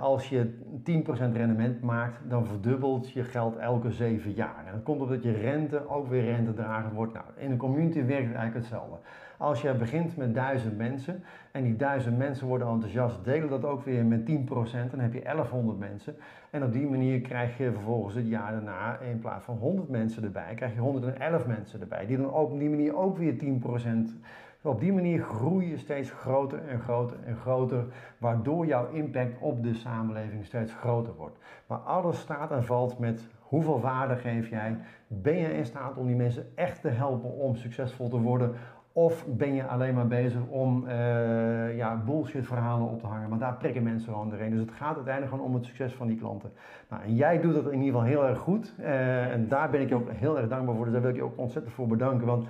Als je 10% rendement maakt, dan verdubbelt je geld elke 7 jaar. En dat komt omdat je rente ook weer rentedrager wordt. Nou, in een community werkt het eigenlijk hetzelfde. Als je begint met 1000 mensen en die 1000 mensen worden enthousiast, delen dat ook weer met 10%, dan heb je 1100 mensen. En op die manier krijg je vervolgens het jaar daarna in plaats van 100 mensen erbij, krijg je 111 mensen erbij. Die dan op die manier ook weer 10%. Op die manier groei je steeds groter en groter en groter, waardoor jouw impact op de samenleving steeds groter wordt. Maar alles staat en valt met hoeveel waarde geef jij? Ben je in staat om die mensen echt te helpen om succesvol te worden? Of ben je alleen maar bezig om eh, ja, bullshit verhalen op te hangen? Maar daar prikken mensen gewoon doorheen. Dus het gaat uiteindelijk gewoon om het succes van die klanten. Nou, en jij doet dat in ieder geval heel erg goed. Eh, en daar ben ik je ook heel erg dankbaar voor. Dus daar wil ik je ook ontzettend voor bedanken. Want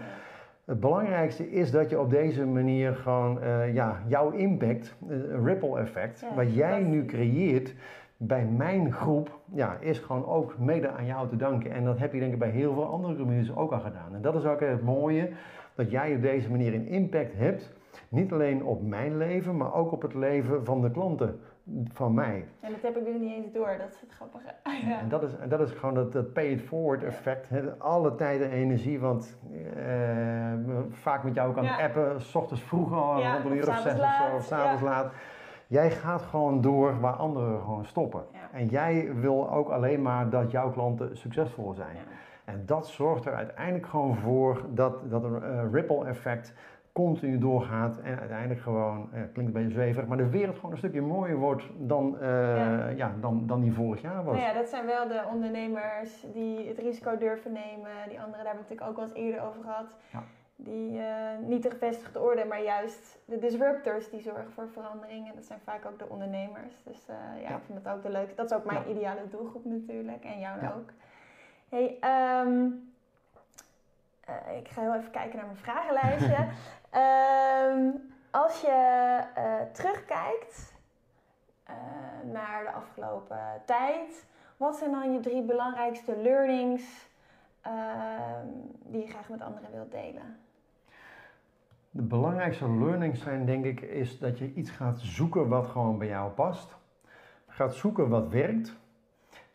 het belangrijkste is dat je op deze manier gewoon eh, ja, jouw impact, eh, ripple effect, Ja, wat jij nu creëert bij mijn groep, ja, is gewoon ook mede aan jou te danken. En dat heb je denk ik bij heel veel andere communities ook al gedaan. En dat is ook het mooie, dat jij op deze manier een impact hebt. Niet alleen op mijn leven, maar ook op het leven van de klanten van mij. En dat heb ik dus niet eens door, dat is het grappige. Ja. En dat is, en dat is gewoon dat, dat pay it forward effect. Alle tijd en energie, want eh, vaak met jou kan Ja. appen, s ochtends vroeg al, rond een uur of zes of zo, laat, of s'avonds laat. Jij gaat gewoon door waar anderen gewoon stoppen. En jij wil ook alleen maar dat jouw klanten succesvol zijn. En dat zorgt er uiteindelijk gewoon voor dat, dat een eh, ripple effect continu doorgaat en uiteindelijk gewoon, eh, klinkt een beetje zweverig, maar de wereld gewoon een stukje mooier wordt dan, eh, Ja. ja. dan, dan die vorig jaar was. Nou ja, dat zijn wel de ondernemers die het risico durven nemen. Die anderen, daar hebben we het natuurlijk ook wel eens eerder over gehad. Ja. die niet de gevestigde orde, maar juist de disruptors die zorgen voor verandering. En dat zijn vaak ook de ondernemers. Dus ja, ik vind dat ook de leukste. Dat is ook mijn ideale doelgroep natuurlijk. En jou ook. Hey, um, ik ga heel even kijken naar mijn vragenlijstje. um, als je terugkijkt naar de afgelopen tijd, wat zijn dan je drie belangrijkste learnings ehm, die je graag met anderen wilt delen? De belangrijkste learnings zijn denk ik is dat je iets gaat zoeken wat gewoon bij jou past. Gaat zoeken wat werkt.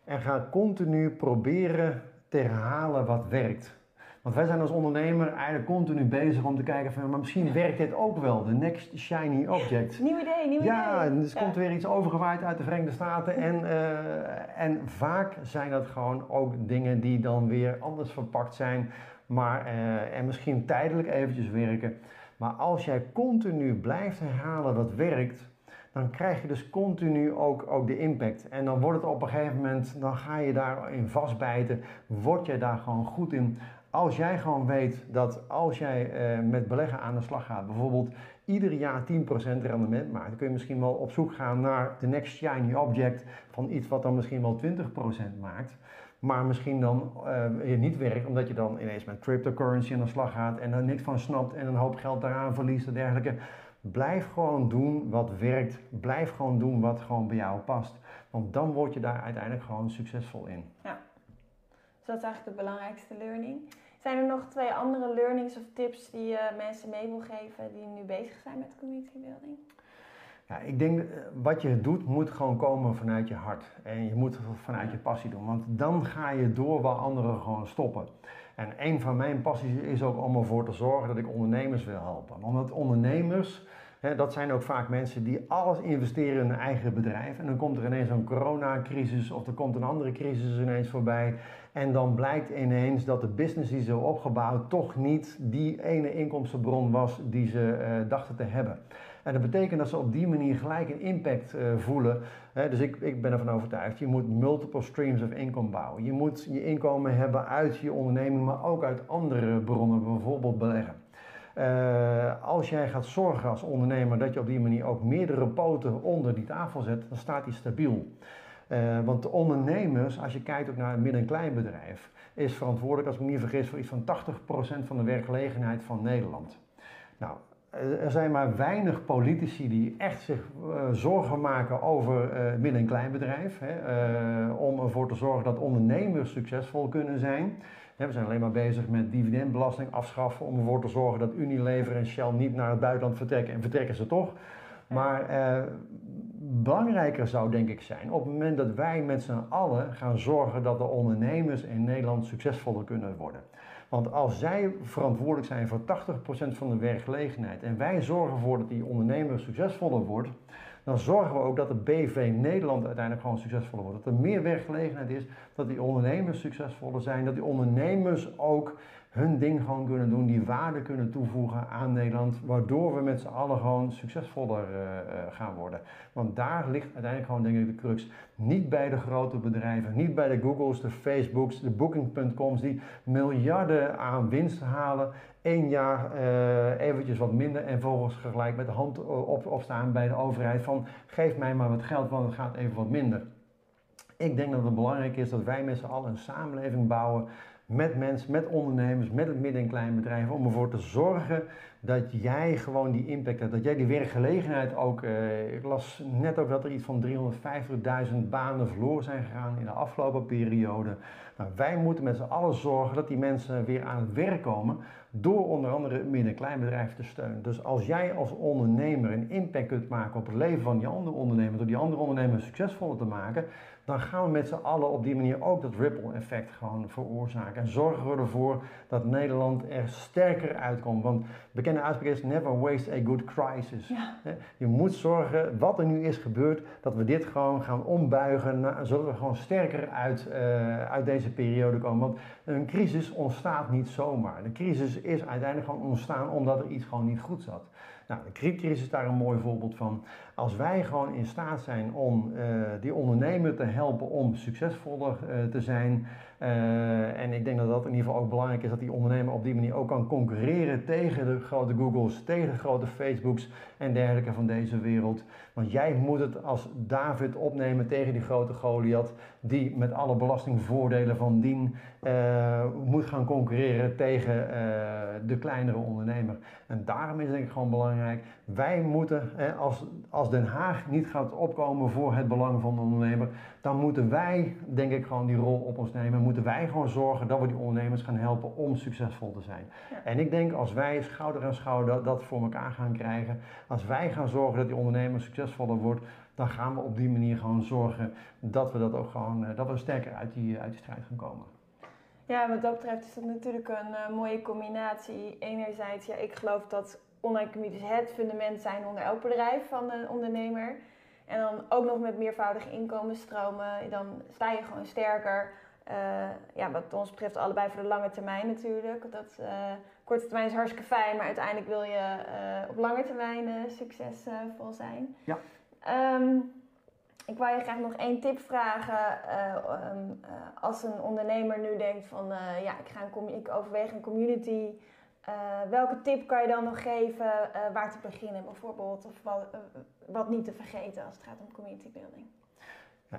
En gaat continu proberen te herhalen wat werkt. Want wij zijn als ondernemer eigenlijk continu bezig om te kijken van, maar misschien werkt dit ook wel, de next shiny object. Nieuw idee, nieuw ja, idee. Ja, dus komt weer iets overgewaaid uit de Verenigde Staten. En, uh, en vaak zijn dat gewoon ook dingen die dan weer anders verpakt zijn, maar, uh, en misschien tijdelijk eventjes werken. Maar als jij continu blijft herhalen wat werkt, dan krijg je dus continu ook, ook de impact. En dan wordt het op een gegeven moment, dan ga je daarin vastbijten, word je daar gewoon goed in. Als jij gewoon weet dat als jij eh, met beleggen aan de slag gaat, bijvoorbeeld ieder jaar 10% rendement maakt, dan kun je misschien wel op zoek gaan naar de next shiny object van iets wat dan misschien wel 20% maakt. Maar misschien dan uh, niet werkt, omdat je dan ineens met cryptocurrency aan de slag gaat en er niks van snapt en een hoop geld daaraan verliest en dergelijke. Blijf gewoon doen wat werkt. Blijf gewoon doen wat gewoon bij jou past. Want dan word je daar uiteindelijk gewoon succesvol in. Ja. Dus dat is eigenlijk de belangrijkste learning. Zijn er nog twee andere learnings of tips die je mensen mee wil geven die nu bezig zijn met community building? Ja, ik denk eh, wat je doet moet gewoon komen vanuit je hart. En je moet het vanuit je passie doen. Want dan ga je door waar anderen gewoon stoppen. En een van mijn passies is ook om ervoor te zorgen dat ik ondernemers wil helpen. Omdat ondernemers, dat zijn ook vaak mensen die alles investeren in hun eigen bedrijf. En dan komt er ineens een coronacrisis of er komt een andere crisis ineens voorbij. En dan blijkt ineens dat de business die ze opgebouwd toch niet die ene inkomstenbron was die ze uh, dachten te hebben. En dat betekent dat ze op die manier gelijk een impact uh, voelen. dus ik, ik ben ervan overtuigd, je moet multiple streams of income bouwen. Je moet je inkomen hebben uit je onderneming, maar ook uit andere bronnen, bijvoorbeeld beleggen. Uh, als jij gaat zorgen als ondernemer dat je op die manier ook meerdere poten onder die tafel zet, dan staat die stabiel. Uh, want de ondernemers, als je kijkt ook naar een midden- en kleinbedrijf, is verantwoordelijk, als ik me niet vergis, voor iets van 80% van de werkgelegenheid van Nederland. Nou, er zijn maar weinig politici die echt zich zorgen maken over midden- en kleinbedrijf. Hè, om ervoor te zorgen dat ondernemers succesvol kunnen zijn. We zijn alleen maar bezig met dividendbelasting afschaffen om ervoor te zorgen dat Unilever en Shell niet naar het buitenland vertrekken. En vertrekken ze toch. Maar belangrijker zou denk ik zijn op het moment dat wij met z'n allen gaan zorgen dat de ondernemers in Nederland succesvoller kunnen worden. Want als zij verantwoordelijk zijn voor 80% van de werkgelegenheid en wij zorgen ervoor dat die ondernemer succesvoller wordt, dan zorgen we ook dat de BV Nederland uiteindelijk gewoon succesvoller wordt. Dat er meer werkgelegenheid is, dat die ondernemers succesvoller zijn, dat die ondernemers ook hun ding gewoon kunnen doen, die waarde kunnen toevoegen aan Nederland, waardoor we met z'n allen gewoon succesvoller uh, uh, gaan worden. Want daar ligt uiteindelijk gewoon denk ik de crux. Niet bij de grote bedrijven, niet bij de Googles, de Facebooks, de Booking.coms die miljarden aan winst halen, één jaar uh, eventjes wat minder en vervolgens gelijk met de hand op, opstaan bij de overheid van geef mij maar wat geld, want het gaat even wat minder. Ik denk dat het belangrijk is dat wij met z'n allen een samenleving bouwen met mensen, met ondernemers, met het midden- en kleinbedrijf, om ervoor te zorgen dat jij gewoon die impact hebt, dat jij die werkgelegenheid ook, eh, ik las net ook dat er iets van 350.000 banen verloren zijn gegaan in de afgelopen periode. Wij moeten met z'n allen zorgen dat die mensen weer aan het werk komen door onder andere het midden- en kleinbedrijf te steunen. Dus als jij als ondernemer een impact kunt maken op het leven van die andere ondernemer, door die andere ondernemer succesvoller te maken, dan gaan we met z'n allen op die manier ook dat ripple effect gewoon veroorzaken. En zorgen we ervoor dat Nederland er sterker uitkomt. Want bekende uitspraak is never waste a good crisis. Ja. Je moet zorgen, wat er nu is gebeurd, dat we dit gewoon gaan ombuigen, zodat we gewoon sterker uit, uh, uit deze periode komen. Want een crisis ontstaat niet zomaar. De crisis is uiteindelijk gewoon ontstaan omdat er iets gewoon niet goed zat. Nou, de kredietcrisis is daar een mooi voorbeeld van. Als wij gewoon in staat zijn om die ondernemer te helpen om succesvoller te zijn, en ik denk dat dat in ieder geval ook belangrijk is, dat die ondernemer op die manier ook kan concurreren tegen de grote Googles, tegen de grote Facebooks en dergelijke van deze wereld. Want jij moet het als David opnemen tegen die grote Goliath, die met alle belastingvoordelen van dien uh, moet gaan concurreren tegen uh, de kleinere ondernemer. En daarom is het denk ik gewoon belangrijk, wij moeten, als, als Den Haag niet gaat opkomen voor het belang van de ondernemer, dan moeten wij, denk ik, gewoon die rol op ons nemen. Moeten wij gewoon zorgen dat we die ondernemers gaan helpen om succesvol te zijn. En ik denk als wij schouder aan schouder dat voor elkaar gaan krijgen, als wij gaan zorgen dat die ondernemer succesvoller wordt, dan gaan we op die manier gewoon zorgen dat we dat ook gewoon, eh, dat we sterker uit die, uit die strijd gaan komen. Ja, wat dat betreft is dat natuurlijk een uh, mooie combinatie. Enerzijds, ja, ik geloof dat online communities het fundament zijn onder elk bedrijf van een ondernemer. En dan ook nog met meervoudige inkomensstromen, dan sta je gewoon sterker. Uh, ja, wat ons betreft allebei voor de lange termijn natuurlijk. Dat, korte termijn is hartstikke fijn, maar uiteindelijk wil je uh, op lange termijn succesvol zijn. Ja. Um, ik wou je graag nog één tip vragen. Um, als een ondernemer nu denkt van ja, ik, ga een ik overweeg een community welke tip kan je dan nog geven waar te beginnen bijvoorbeeld? Of wat, wat, niet te vergeten als het gaat om community building?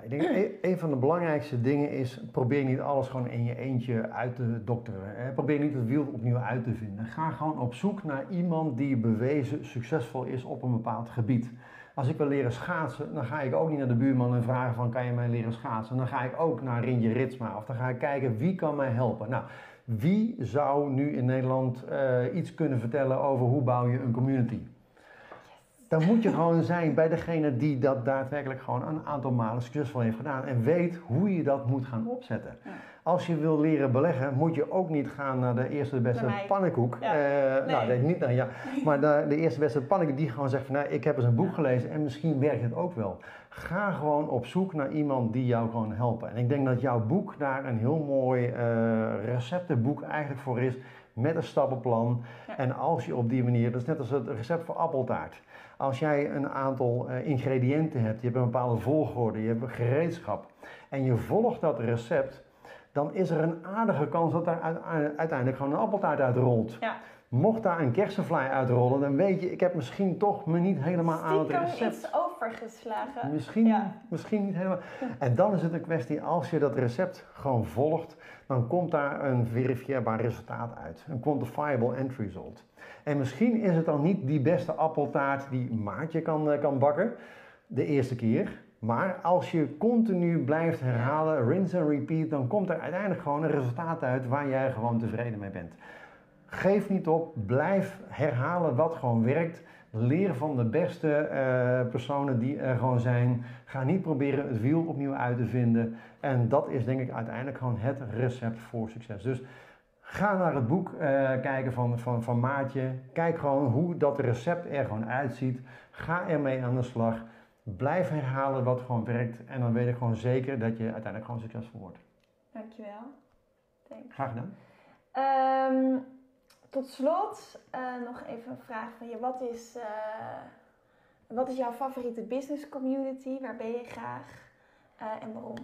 Ik denk een, van de belangrijkste dingen is, probeer niet alles gewoon in je eentje uit te dokteren. Hè. Probeer niet het wiel opnieuw uit te vinden. Ga gewoon op zoek naar iemand die bewezen succesvol is op een bepaald gebied. Als ik wil leren schaatsen, dan ga ik ook niet naar de buurman en vragen van kan je mij leren schaatsen. Dan ga ik ook naar Rinje Ritsma of dan ga ik kijken wie kan mij helpen. Nou, wie zou nu in Nederland uh, iets kunnen vertellen over hoe bouw je een community? Dan moet je gewoon zijn bij degene die dat daadwerkelijk gewoon een aantal malen succesvol heeft gedaan en weet hoe je dat moet gaan opzetten. Ja. Als je wil leren beleggen, moet je ook niet gaan naar de eerste de beste pannenkoek. Ja. Uh, nee. Nou, niet naar ja, maar de, de, eerste beste pannenkoek die gewoon zegt van nou, ik heb eens een boek gelezen en misschien werkt het ook wel. Ga gewoon op zoek naar iemand die jou gewoon helpen. En ik denk dat jouw boek daar een heel mooi uh, receptenboek eigenlijk voor is met een stappenplan. Ja. En als je op die manier, dat is net als het recept voor appeltaart. Als jij een aantal uh, ingrediënten hebt, je hebt een bepaalde volgorde, je hebt een gereedschap en je volgt dat recept, dan is er een aardige kans dat daar uiteindelijk gewoon een appeltaart uitrolt. Ja. Mocht daar een kersenvlaai uitrollen, dan weet je, ik heb misschien toch me niet helemaal aan het recept. iets overgeslagen. Misschien, ja. misschien niet helemaal. En dan is het een kwestie, als je dat recept gewoon volgt, dan komt daar een verifieerbaar resultaat uit. Een quantifiable end result. En misschien is het dan niet die beste appeltaart die Maartje kan, eh, kan bakken, de eerste keer. Maar als je continu blijft herhalen, rinse and repeat, dan komt er uiteindelijk gewoon een resultaat uit waar jij gewoon tevreden mee bent. Geef niet op, blijf herhalen wat gewoon werkt. Leer van de beste uh, personen die er gewoon zijn. Ga niet proberen het wiel opnieuw uit te vinden. En dat is denk ik uiteindelijk gewoon het recept voor succes. Dus ga naar het boek uh, kijken van, van, van Maatje. Kijk gewoon hoe dat recept er gewoon uitziet. Ga ermee aan de slag. Blijf herhalen wat gewoon werkt. En dan weet ik gewoon zeker dat je uiteindelijk gewoon succesvol wordt. Dankjewel. Thanks. Graag gedaan. Um, tot slot uh, nog even een vraag van je. Wat is, uh, wat is jouw favoriete business community? Waar ben je graag uh, en waarom?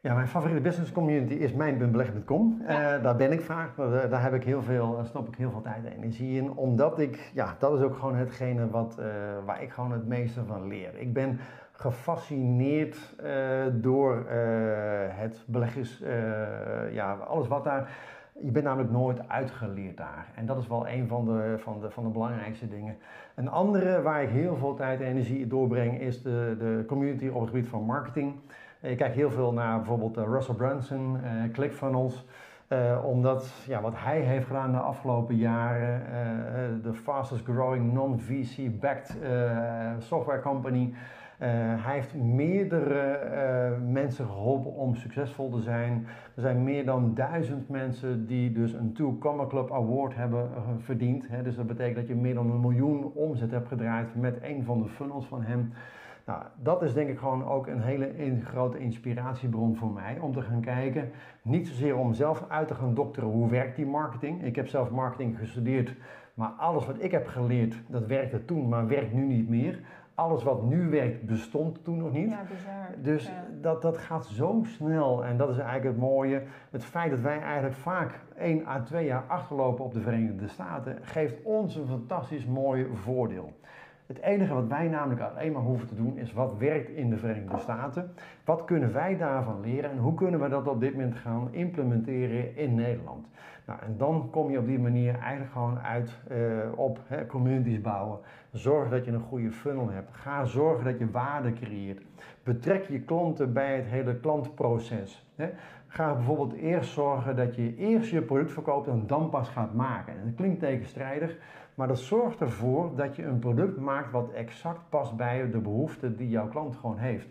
Ja, mijn favoriete business community is mijnbeleggen.com. Ja. daar ben ik vaak, daar heb ik heel veel, stop ik heel veel tijd en energie in. Omdat ik, ja, dat is ook gewoon hetgene wat, waar ik gewoon het meeste van leer. Ik ben gefascineerd door het beleggers, ja, alles wat daar je bent namelijk nooit uitgeleerd daar. En dat is wel een van de, van de, van de belangrijkste dingen. Een andere waar ik heel veel tijd en energie doorbreng is de, de community op het gebied van marketing. Ik kijk heel veel naar bijvoorbeeld eh, Russell Brunson, uh, ClickFunnels. Uh, omdat ja, wat hij heeft gedaan de afgelopen jaren, de fastest growing non-VC backed software company. Uh, hij heeft meerdere uh, mensen geholpen om succesvol te zijn. Er zijn meer dan duizend mensen die dus een Two Comma Club Award hebben uh, verdiend. Hè. Dus dat betekent dat je meer dan een miljoen omzet hebt gedraaid met een van de funnels van hem. Nou, dat is denk ik gewoon ook een hele grote inspiratiebron voor mij om te gaan kijken. Niet zozeer om zelf uit te gaan dokteren hoe werkt die marketing. Ik heb zelf marketing gestudeerd Maar alles wat ik heb geleerd, dat werkte toen, maar werkt nu niet meer. Alles wat nu werkt, bestond toen nog niet. Ja, bizar. Dus Ja. dat, dat gaat zo snel en dat is eigenlijk het mooie. Het feit dat wij eigenlijk vaak 1 à 2 jaar achterlopen op de Verenigde Staten, geeft ons een fantastisch mooi voordeel. Het enige wat wij namelijk alleen maar hoeven te doen is wat werkt in de Verenigde Staten. Wat kunnen wij daarvan leren en hoe kunnen we dat op dit moment gaan implementeren in Nederland? Nou, en dan kom je op die manier eigenlijk gewoon uit eh, op hè, communities bouwen. Zorg dat je een goede funnel hebt. Ga zorgen dat je waarde creëert. Betrek je klanten bij het hele klantproces. Hè. Ga bijvoorbeeld eerst zorgen dat je eerst je product verkoopt en dan pas gaat maken. En dat klinkt tegenstrijdig, maar dat zorgt ervoor dat je een product maakt wat exact past bij de behoeften die jouw klant gewoon heeft.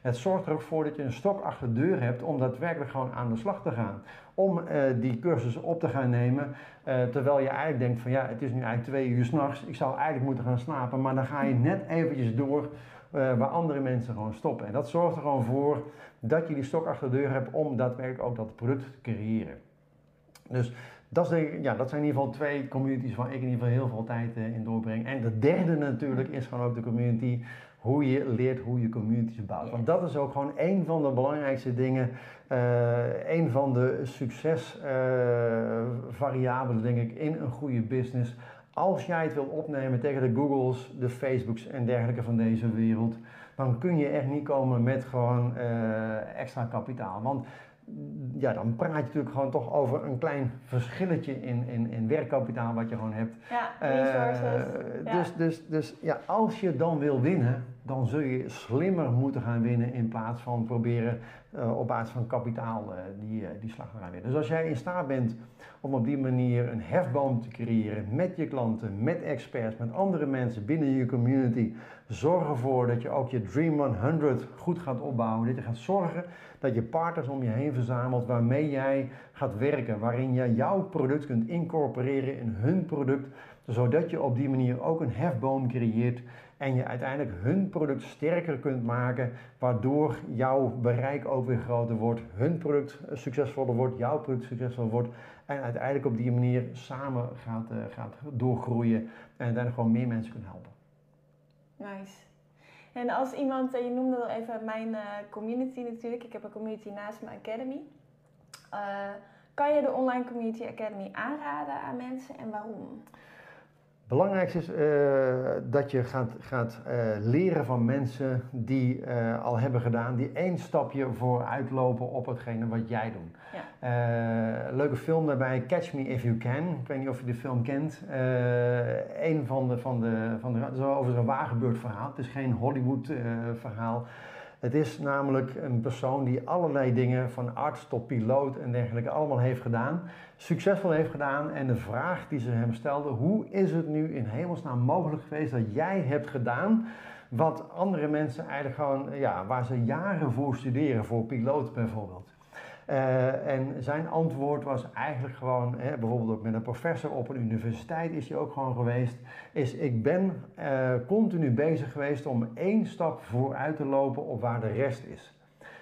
Het zorgt er ook voor dat je een stok achter de deur hebt om daadwerkelijk gewoon aan de slag te gaan. Om eh, die cursus op te gaan nemen, eh, terwijl je eigenlijk denkt van ja, het is nu eigenlijk twee uur s'nachts, ik zou eigenlijk moeten gaan slapen, maar dan ga je net eventjes door eh, waar andere mensen gewoon stoppen. En dat zorgt er gewoon voor dat je die stok achter de deur hebt om daadwerkelijk ook dat product te creëren. Dus dat, ja, dat zijn in ieder geval twee communities waar ik in ieder geval heel veel tijd in doorbreng. En de derde natuurlijk is gewoon ook de community, hoe je leert hoe je communities bouwt. Want dat is ook gewoon een van de belangrijkste dingen, eh een van de succesvariabelen denk ik in een goede business. Als jij het wil opnemen tegen de Googles, de Facebooks en dergelijke van deze wereld, dan kun je echt niet komen met gewoon eh, extra kapitaal. Want ja, dan praat je natuurlijk gewoon toch over een klein verschilletje in, in, in werkkapitaal wat je gewoon hebt. Ja, Eh, resources. Ja. dus, dus, dus ja, als je dan wil winnen, dan zul je slimmer moeten gaan winnen in plaats van proberen eh, op basis van kapitaal eh, die, eh, die slag te gaan winnen. Dus als jij in staat bent om op die manier een hefboom te creëren met je klanten, met experts, met andere mensen binnen je community, zorg ervoor dat je ook je Dream 100 goed gaat opbouwen. Je gaat zorgen dat je partners om je heen verzamelt waarmee jij gaat werken, waarin je jouw product kunt incorporeren in hun product, zodat je op die manier ook een hefboom creëert en je uiteindelijk hun product sterker kunt maken, waardoor jouw bereik ook weer groter wordt, hun product succesvoller wordt, jouw product succesvoller wordt en uiteindelijk op die manier samen gaat, eh, gaat doorgroeien en uiteindelijk gewoon meer mensen kunt helpen. Nice. En als iemand, eh, je noemde al even mijn eh, community natuurlijk. Ik heb een community naast mijn academy. Kan je de Online Community Academy aanraden aan mensen en waarom? Belangrijkste is eh, dat je gaat, gaat eh, leren van mensen die eh, al hebben gedaan, die één stapje vooruit lopen op hetgene wat jij doet. Ja. Leuke film daarbij, Catch Me If You Can. Ik weet niet of je de film kent. Een van de, van de, van de, het is over een waargebeurd verhaal. Het is geen Hollywood verhaal. Het is namelijk een persoon die allerlei dingen, van arts tot piloot en dergelijke, allemaal heeft gedaan. Succesvol heeft gedaan. En de vraag die ze hem stelden, hoe is het nu in hemelsnaam mogelijk geweest dat jij hebt gedaan wat andere mensen eigenlijk gewoon, ja, waar ze jaren voor studeren, voor piloot bijvoorbeeld. Eh, en zijn antwoord was eigenlijk gewoon, hè, bijvoorbeeld ook met een professor op een universiteit is hij ook gewoon geweest, is ik ben eh, continu bezig geweest om één stap vooruit te lopen op waar de rest is.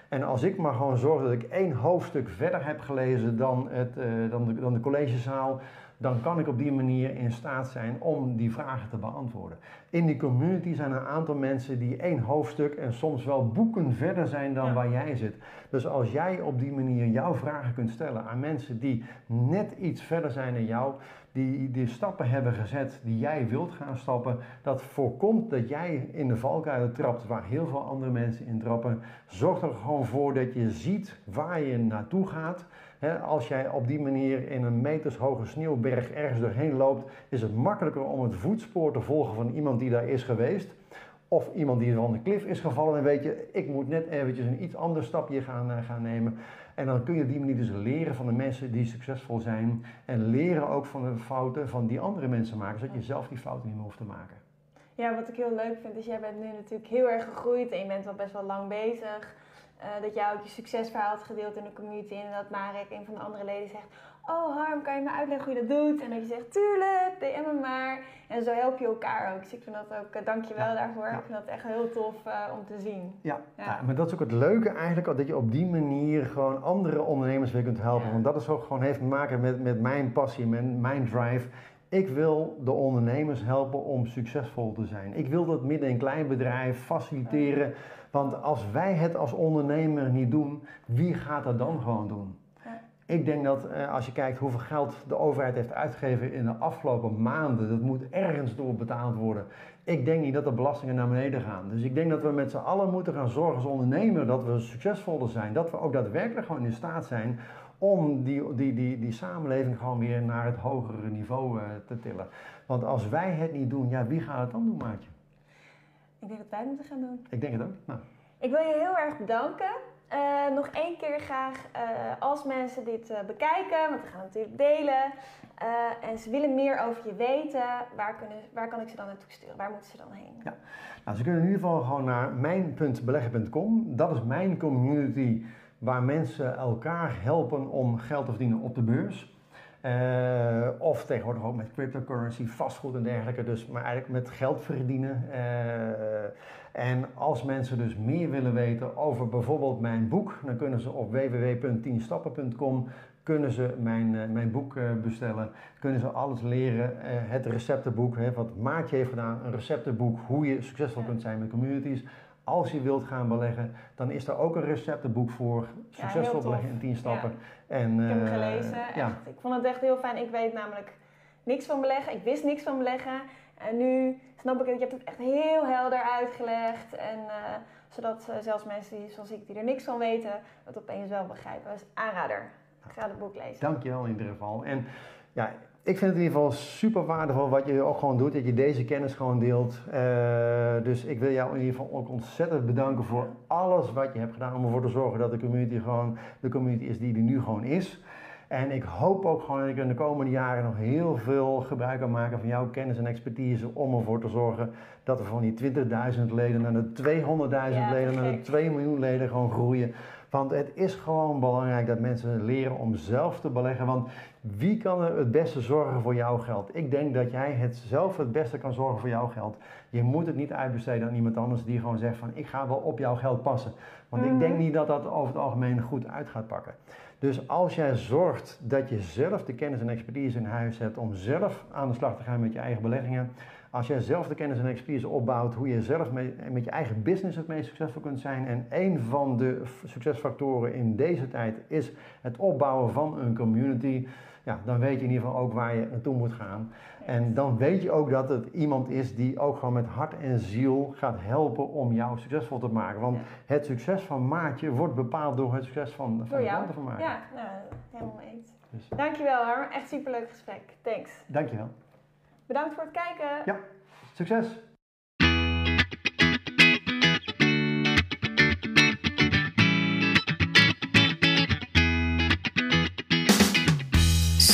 En als ik maar gewoon zorg dat ik één hoofdstuk verder heb gelezen dan, het, eh, dan, de, dan de collegezaal, dan kan ik op die manier in staat zijn om die vragen te beantwoorden. In die community zijn er een aantal mensen die één hoofdstuk en soms wel boeken verder zijn dan Ja. waar jij zit. Dus als jij op die manier jouw vragen kunt stellen aan mensen die net iets verder zijn dan jou, die, die stappen hebben gezet die jij wilt gaan stappen, dat voorkomt dat jij in de valkuilen trapt waar heel veel andere mensen in trappen. Zorg er gewoon voor dat je ziet waar je naartoe gaat. Als jij op die manier in een metershoge sneeuwberg ergens doorheen loopt, is het makkelijker om het voetspoor te volgen van iemand die daar is geweest. Of iemand die van de klif is gevallen en weet je, ik moet net eventjes een iets ander stapje gaan, eh, gaan nemen. En dan kun je op die manier dus leren van de mensen die succesvol zijn. En leren ook van de fouten van die andere mensen maken, zodat je zelf die fouten niet meer hoeft te maken. Ja, wat ik heel leuk vind is, jij bent nu natuurlijk heel erg gegroeid en je bent al best wel lang bezig. Eh, dat jij ook je succesverhaal hebt gedeeld in de community en dat Marek, een van de andere leden, zegt... Oh Harm, kan je me uitleggen hoe je dat doet? En dat je zegt, tuurlijk, DM me maar. En zo help je elkaar ook. Dus ik vind dat ook, eh, dankjewel Ja. daarvoor. Ja. Ik vind dat echt heel tof eh, om te zien. Ja, Ja. ja, maar dat is ook het leuke eigenlijk, dat je op die manier gewoon andere ondernemers weer kunt helpen. Want dat is ook gewoon heeft te maken met, met mijn passie, met mijn drive. Ik wil de ondernemers helpen om succesvol te zijn. Ik wil dat midden- en kleinbedrijf faciliteren. Want als wij het als ondernemer niet doen, wie gaat dat dan gewoon doen? Ik denk dat eh, als je kijkt hoeveel geld de overheid heeft uitgegeven in de afgelopen maanden, dat moet ergens door betaald worden. Ik denk niet dat de belastingen naar beneden gaan. Dus ik denk dat we met z'n allen moeten gaan zorgen als ondernemer dat we succesvoller zijn. Dat we ook daadwerkelijk gewoon in staat zijn om die, die, die, die samenleving gewoon weer naar het hogere niveau uh, te tillen. Want als wij het niet doen, ja, wie gaat het dan doen, Maatje? Ik denk dat wij het moeten gaan doen. Ik denk het ook. Nou. Ik wil je heel erg bedanken. Uh, nog één keer graag, uh, als mensen dit uh, bekijken, want we gaan het natuurlijk delen, en ze willen meer over je weten, waar, kunnen, waar kan ik ze dan naartoe sturen? Waar moeten ze dan heen? Ja. Nou, ze kunnen in ieder geval gewoon naar mijn.beleggen.com. Dat is mijn community waar mensen elkaar helpen om geld te verdienen op de beurs. Uh, of tegenwoordig ook met cryptocurrency, vastgoed en dergelijke. Dus maar eigenlijk met geld verdienen. Uh, en als mensen dus meer willen weten over bijvoorbeeld mijn boek, dan kunnen ze op www.10stappen.com kunnen ze mijn, uh, mijn boek bestellen. Kunnen ze alles leren. het receptenboek, hè, wat Maatje heeft gedaan, een receptenboek hoe je succesvol kunt zijn met communities. Als je wilt gaan beleggen, dan is er ook een receptenboek voor. Succesvol ja, beleggen in 10 stappen. Ja. En, ik heb hem gelezen. Ja. Echt. Ik vond het echt heel fijn. Ik weet namelijk niks van beleggen. Ik wist niks van beleggen. En nu snap ik het. Je hebt het echt heel helder uitgelegd. En uh, zodat uh, zelfs mensen die, zoals ik die er niks van weten, het opeens wel begrijpen. Dus aanrader. Ik ga het boek lezen. Dankjewel in ieder geval. En ja, ik vind het in ieder geval super waardevol wat je ook gewoon doet, dat je deze kennis gewoon deelt. Uh, dus ik wil jou in ieder geval ook ontzettend bedanken voor alles wat je hebt gedaan om ervoor te zorgen dat de community gewoon de community is die er nu gewoon is. En ik hoop ook gewoon dat ik in de komende jaren nog heel veel gebruik kan maken van jouw kennis en expertise om ervoor te zorgen dat we van die 20.000 leden naar de 200.000 Ja, leden, naar de gek. 2 miljoen leden gewoon groeien. Want het is gewoon belangrijk dat mensen leren om zelf te beleggen. Want wie kan er het beste zorgen voor jouw geld? Ik denk dat jij het zelf het beste kan zorgen voor jouw geld. Je moet het niet uitbesteden aan iemand anders die gewoon zegt van ik ga wel op jouw geld passen. Want ik denk niet dat dat over het algemeen goed uit gaat pakken. Dus als jij zorgt dat je zelf de kennis en expertise in huis hebt om zelf aan de slag te gaan met je eigen beleggingen. Als jij zelf de kennis en expertise opbouwt hoe je zelf mee, met je eigen business het meest succesvol kunt zijn. En een van de succesfactoren in deze tijd is het opbouwen van een community. Ja, dan weet je in ieder geval ook waar je naartoe moet gaan. En dan weet je ook dat het iemand is die ook gewoon met hart en ziel gaat helpen om jou succesvol te maken. Want Ja. het succes van Maatje wordt bepaald door het succes van, van de klanten van Maatje. Ja, nou, helemaal eens. Dus, Dankjewel Harm. Echt superleuk gesprek. Thanks. dankjewel. Bedankt voor het kijken. Ja, succes!